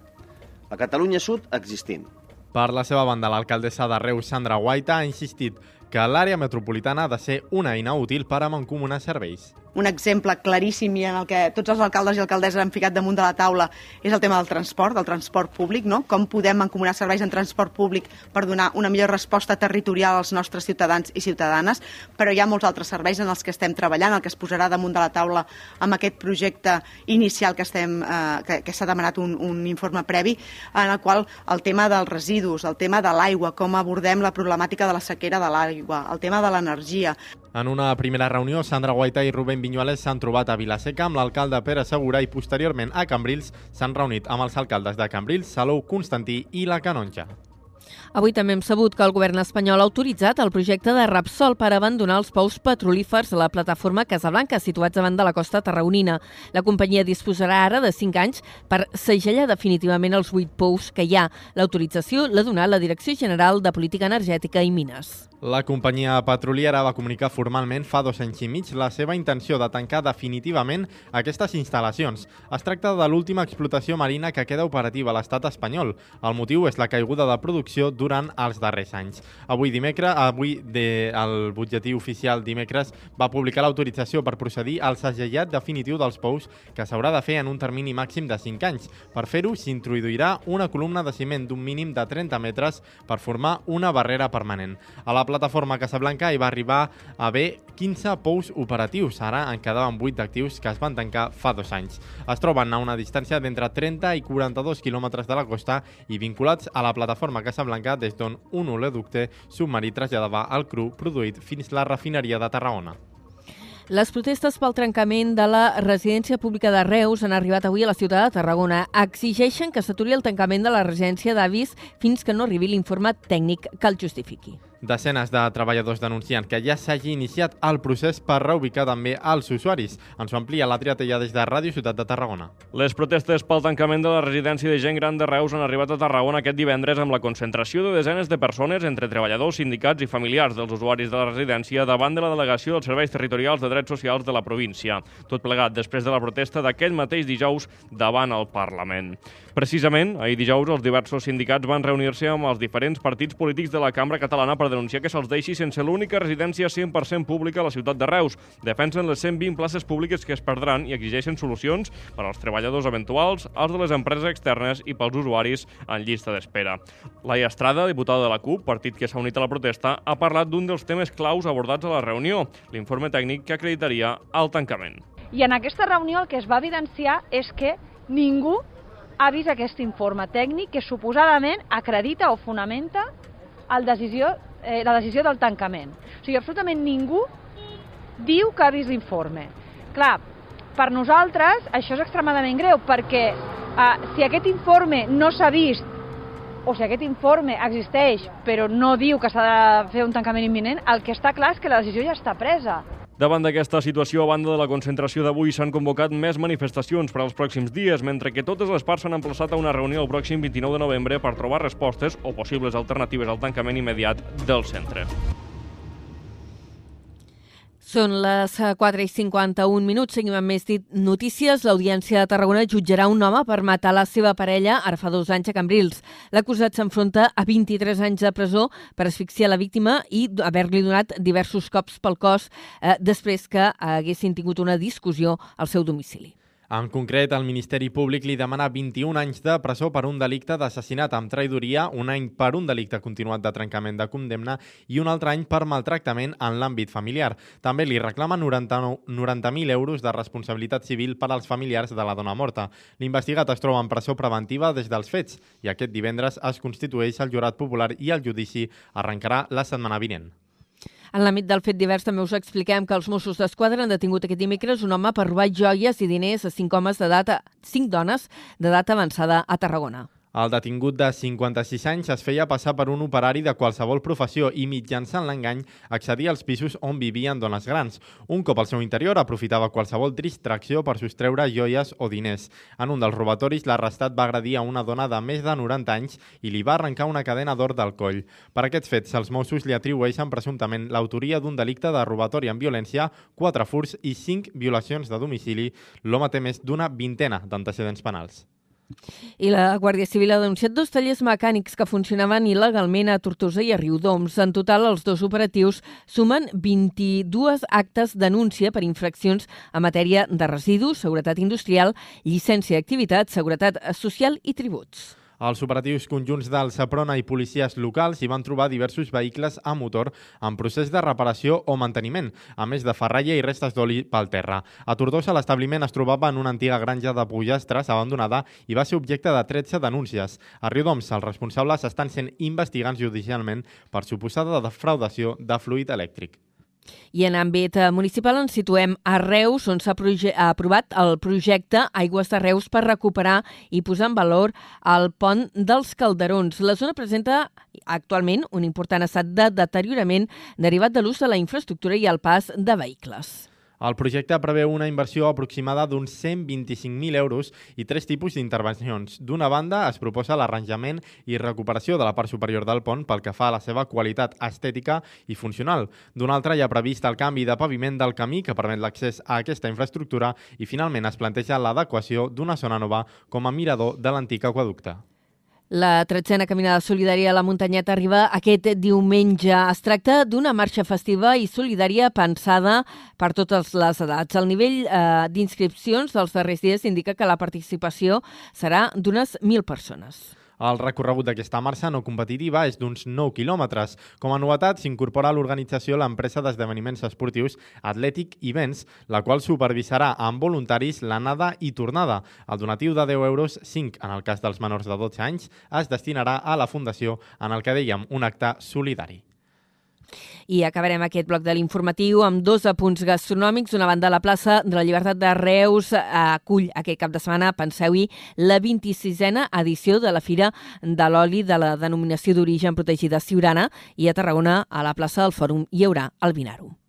La Catalunya Sud existint. Per la seva banda, l'alcaldessa de Reus, Sandra Guaita, ha insistit que l'àrea metropolitana ha de ser una eina útil per a mancomunar serveis un exemple claríssim i en el que tots els alcaldes i alcaldesses han ficat damunt de la taula és el tema del transport, del transport públic, no? com podem encomanar serveis en transport públic per donar una millor resposta territorial als nostres ciutadans i ciutadanes, però hi ha molts altres serveis en els que estem treballant, el que es posarà damunt de la taula amb aquest projecte inicial que, estem, eh, que, que s'ha demanat un, un informe previ, en el qual el tema dels residus, el tema de l'aigua, com abordem la problemàtica de la sequera de l'aigua, el tema de l'energia, en una primera reunió, Sandra Guaita i Rubén Viñuales s'han trobat a Vilaseca amb l'alcalde Pere Segura i posteriorment a Cambrils s'han reunit amb els alcaldes de Cambrils, Salou, Constantí i la Canonja. Avui també hem sabut que el govern espanyol ha autoritzat el projecte de Rapsol per abandonar els pous petrolífers a la plataforma Casablanca, situats davant de la costa tarragonina. La companyia disposarà ara de 5 anys per segellar definitivament els 8 pous que hi ha. L'autorització l'ha donat la Direcció General de Política Energètica i Mines. La companyia petroliera va comunicar formalment fa dos anys i mig la seva intenció de tancar definitivament aquestes instal·lacions. Es tracta de l'última explotació marina que queda operativa a l'estat espanyol. El motiu és la caiguda de producció durant els darrers anys. Avui dimecres, avui de, el butlletí oficial dimecres va publicar l'autorització per procedir al segellat definitiu dels pous que s'haurà de fer en un termini màxim de 5 anys. Per fer-ho s'introduirà una columna de ciment d'un mínim de 30 metres per formar una barrera permanent. A la plataforma Casablanca hi va arribar a haver 15 pous operatius. Ara en quedaven 8 d'actius que es van tancar fa dos anys. Es troben a una distància d'entre 30 i 42 quilòmetres de la costa i vinculats a la plataforma Casablanca des d'on un oleoducte submarí traslladava el cru produït fins la refineria de Tarragona. Les protestes pel trencament de la residència pública de Reus han arribat avui a la ciutat de Tarragona. Exigeixen que s'aturi el tancament de la residència d'avis fins que no arribi l'informe tècnic que el justifiqui. Desenes de treballadors denuncien que ja s'hagi iniciat el procés per reubicar també els usuaris. Ens ho amplia la Triatella des de Ràdio Ciutat de Tarragona. Les protestes pel tancament de la residència de gent gran de Reus han arribat a Tarragona aquest divendres amb la concentració de desenes de persones entre treballadors, sindicats i familiars dels usuaris de la residència davant de la delegació dels serveis territorials de drets socials de la província. Tot plegat després de la protesta d'aquest mateix dijous davant el Parlament. Precisament, ahir dijous, els diversos sindicats van reunir-se amb els diferents partits polítics de la Cambra Catalana per denunciar que se'ls deixi sense l'única residència 100% pública a la ciutat de Reus. Defensen les 120 places públiques que es perdran i exigeixen solucions per als treballadors eventuals, els de les empreses externes i pels usuaris en llista d'espera. Laia Estrada, diputada de la CUP, partit que s'ha unit a la protesta, ha parlat d'un dels temes claus abordats a la reunió, l'informe tècnic que acreditaria el tancament. I en aquesta reunió el que es va evidenciar és que ningú ha vist aquest informe tècnic que suposadament acredita o fonamenta el decisió, eh, la decisió del tancament. O sigui, absolutament ningú diu que ha vist l'informe. Clar, per nosaltres això és extremadament greu perquè eh, si aquest informe no s'ha vist o si aquest informe existeix però no diu que s'ha de fer un tancament imminent, el que està clar és que la decisió ja està presa. Davant d'aquesta situació, a banda de la concentració d'avui, s'han convocat més manifestacions per als pròxims dies, mentre que totes les parts s'han emplaçat a una reunió el pròxim 29 de novembre per trobar respostes o possibles alternatives al tancament immediat del centre. Són les 4 i 51 minuts. Seguim amb més notícies. L'Audiència de Tarragona jutjarà un home per matar la seva parella ara fa dos anys a Cambrils. L'acusat s'enfronta a 23 anys de presó per asfixiar la víctima i haver-li donat diversos cops pel cos eh, després que haguessin tingut una discussió al seu domicili. En concret, el Ministeri Públic li demana 21 anys de presó per un delicte d'assassinat amb traïdoria, un any per un delicte continuat de trencament de condemna i un altre any per maltractament en l'àmbit familiar. També li reclama 90.000 90 euros de responsabilitat civil per als familiars de la dona morta. L'investigat es troba en presó preventiva des dels fets i aquest divendres es constitueix el jurat popular i el judici arrencarà la setmana vinent. En l'àmbit del fet divers també us expliquem que els Mossos d'Esquadra han detingut aquest dimecres un home per robar joies i diners a cinc homes d'edat, cinc dones d'edat avançada a Tarragona. El detingut de 56 anys es feia passar per un operari de qualsevol professió i mitjançant l'engany accedia als pisos on vivien dones grans. Un cop al seu interior aprofitava qualsevol distracció per sostreure joies o diners. En un dels robatoris, l'arrestat va agredir a una dona de més de 90 anys i li va arrencar una cadena d'or del coll. Per aquests fets, els Mossos li atribueixen presumptament l'autoria d'un delicte de robatori amb violència, quatre furs i cinc violacions de domicili. L'home té més d'una vintena d'antecedents penals. I la Guàrdia Civil ha denunciat dos tallers mecànics que funcionaven il·legalment a Tortosa i a Riudoms. En total, els dos operatius sumen 22 actes denúncia per infraccions en matèria de residus, seguretat industrial, llicència d'activitat, seguretat social i tributs. Els operatius conjunts del Saprona i policies locals hi van trobar diversos vehicles a motor en procés de reparació o manteniment, a més de ferralla i restes d'oli pel terra. A Tortosa, l'establiment es trobava en una antiga granja de pollastres abandonada i va ser objecte de 13 denúncies. A Riudoms, els responsables estan sent investigats judicialment per suposada defraudació de fluid elèctric. I en àmbit eh, municipal ens situem a Reus, on s'ha aprovat el projecte Aigües de Reus per recuperar i posar en valor el pont dels Calderons. La zona presenta actualment un important estat de deteriorament derivat de l'ús de la infraestructura i el pas de vehicles. El projecte preveu una inversió aproximada d'uns 125.000 euros i tres tipus d'intervencions. D'una banda, es proposa l'arranjament i recuperació de la part superior del pont pel que fa a la seva qualitat estètica i funcional. D'una altra, hi ha previst el canvi de paviment del camí que permet l'accés a aquesta infraestructura i finalment es planteja l'adequació d'una zona nova com a mirador de l'antic aquaducte. La tretzena caminada solidària a la muntanyeta arriba aquest diumenge. Es tracta d'una marxa festiva i solidària pensada per totes les edats. El nivell eh, d'inscripcions dels darrers dies indica que la participació serà d'unes 1.000 persones. El recorregut d'aquesta marxa no competitiva és d'uns 9 quilòmetres. Com a novetat, s'incorpora a l'organització l'empresa d'esdeveniments esportius Atlètic Events, la qual supervisarà amb voluntaris l'anada i tornada. El donatiu de 10 euros, 5 en el cas dels menors de 12 anys, es destinarà a la Fundació en el que dèiem un acte solidari. I acabarem aquest bloc de l'informatiu amb dos apunts gastronòmics. Una banda, la plaça de la Llibertat de Reus acull aquest cap de setmana, penseu-hi, la 26a edició de la Fira de l'Oli de la denominació d'origen protegida Ciurana i a Tarragona, a la plaça del Fòrum, hi haurà el Vinaro.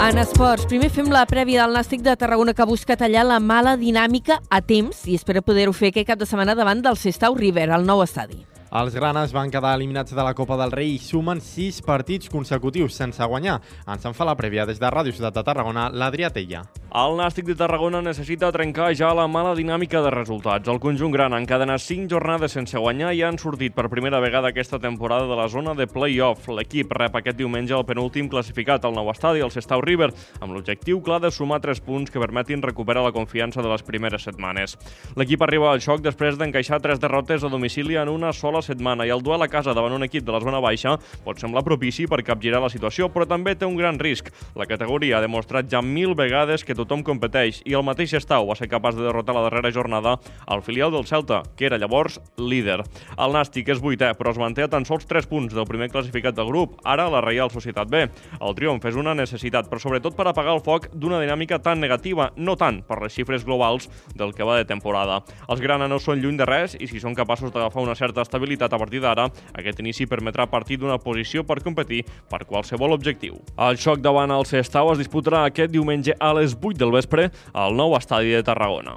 En esports, primer fem la prèvia del Nàstic de Tarragona que busca tallar la mala dinàmica a temps i espera poder-ho fer aquest cap de setmana davant del Sestau River, al nou estadi. Els granes van quedar eliminats de la Copa del Rei i sumen sis partits consecutius sense guanyar. Ens en fa la prèvia des de Ràdio Ciutat de Tarragona, l'Adrià Tella. El Nàstic de Tarragona necessita trencar ja la mala dinàmica de resultats. El conjunt gran encadena 5 jornades sense guanyar i han sortit per primera vegada aquesta temporada de la zona de play-off. L'equip rep aquest diumenge el penúltim classificat al nou estadi, el Sestau River, amb l'objectiu clar de sumar 3 punts que permetin recuperar la confiança de les primeres setmanes. L'equip arriba al xoc després d'encaixar 3 derrotes a domicili en una sola setmana i el duel a casa davant un equip de la zona baixa pot semblar propici per capgirar la situació, però també té un gran risc. La categoria ha demostrat ja mil vegades que tothom competeix i el mateix Estau va ser capaç de derrotar la darrera jornada al filial del Celta, que era llavors líder. El Nàstic és vuitè, però es manté a tan sols 3 punts del primer classificat del grup, ara la Reial Societat B. El triomf és una necessitat, però sobretot per apagar el foc d'una dinàmica tan negativa, no tant per les xifres globals del que va de temporada. Els grana no són lluny de res i si són capaços d'agafar una certa estabilitat a partir d'ara, aquest inici permetrà partir d'una posició per competir per qualsevol objectiu. El xoc davant el Sestau es disputarà aquest diumenge a les 8 del vespre al nou estadi de Tarragona.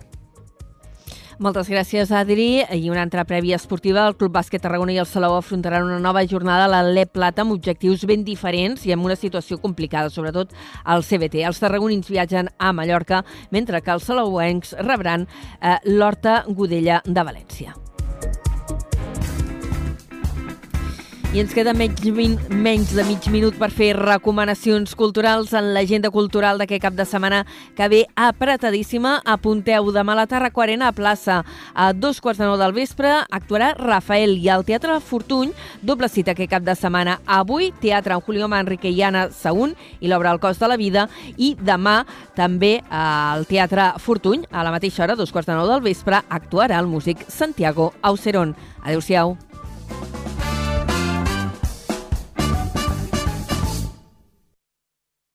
Moltes gràcies, Adri. I una altra prèvia esportiva. El Club Bàsquet Tarragona i el Salou afrontaran una nova jornada a l'Atlè Plata amb objectius ben diferents i amb una situació complicada, sobretot al CBT. Els tarragonins viatgen a Mallorca, mentre que els salauencs rebran eh, l'Horta Godella de València. I ens queda menys, menys de mig minut per fer recomanacions culturals en l'agenda cultural d'aquest cap de setmana que ve apretadíssima. Apunteu demà a la Tarra Quarena a plaça. A dos quarts de nou del vespre actuarà Rafael i al Teatre Fortuny, doble cita aquest cap de setmana. Avui, Teatre Julio Manrique i Anna Saún i l'obra El cos de la vida i demà també al Teatre Fortuny, a la mateixa hora, dos quarts de nou del vespre, actuarà el músic Santiago Aucerón. Adéu-siau.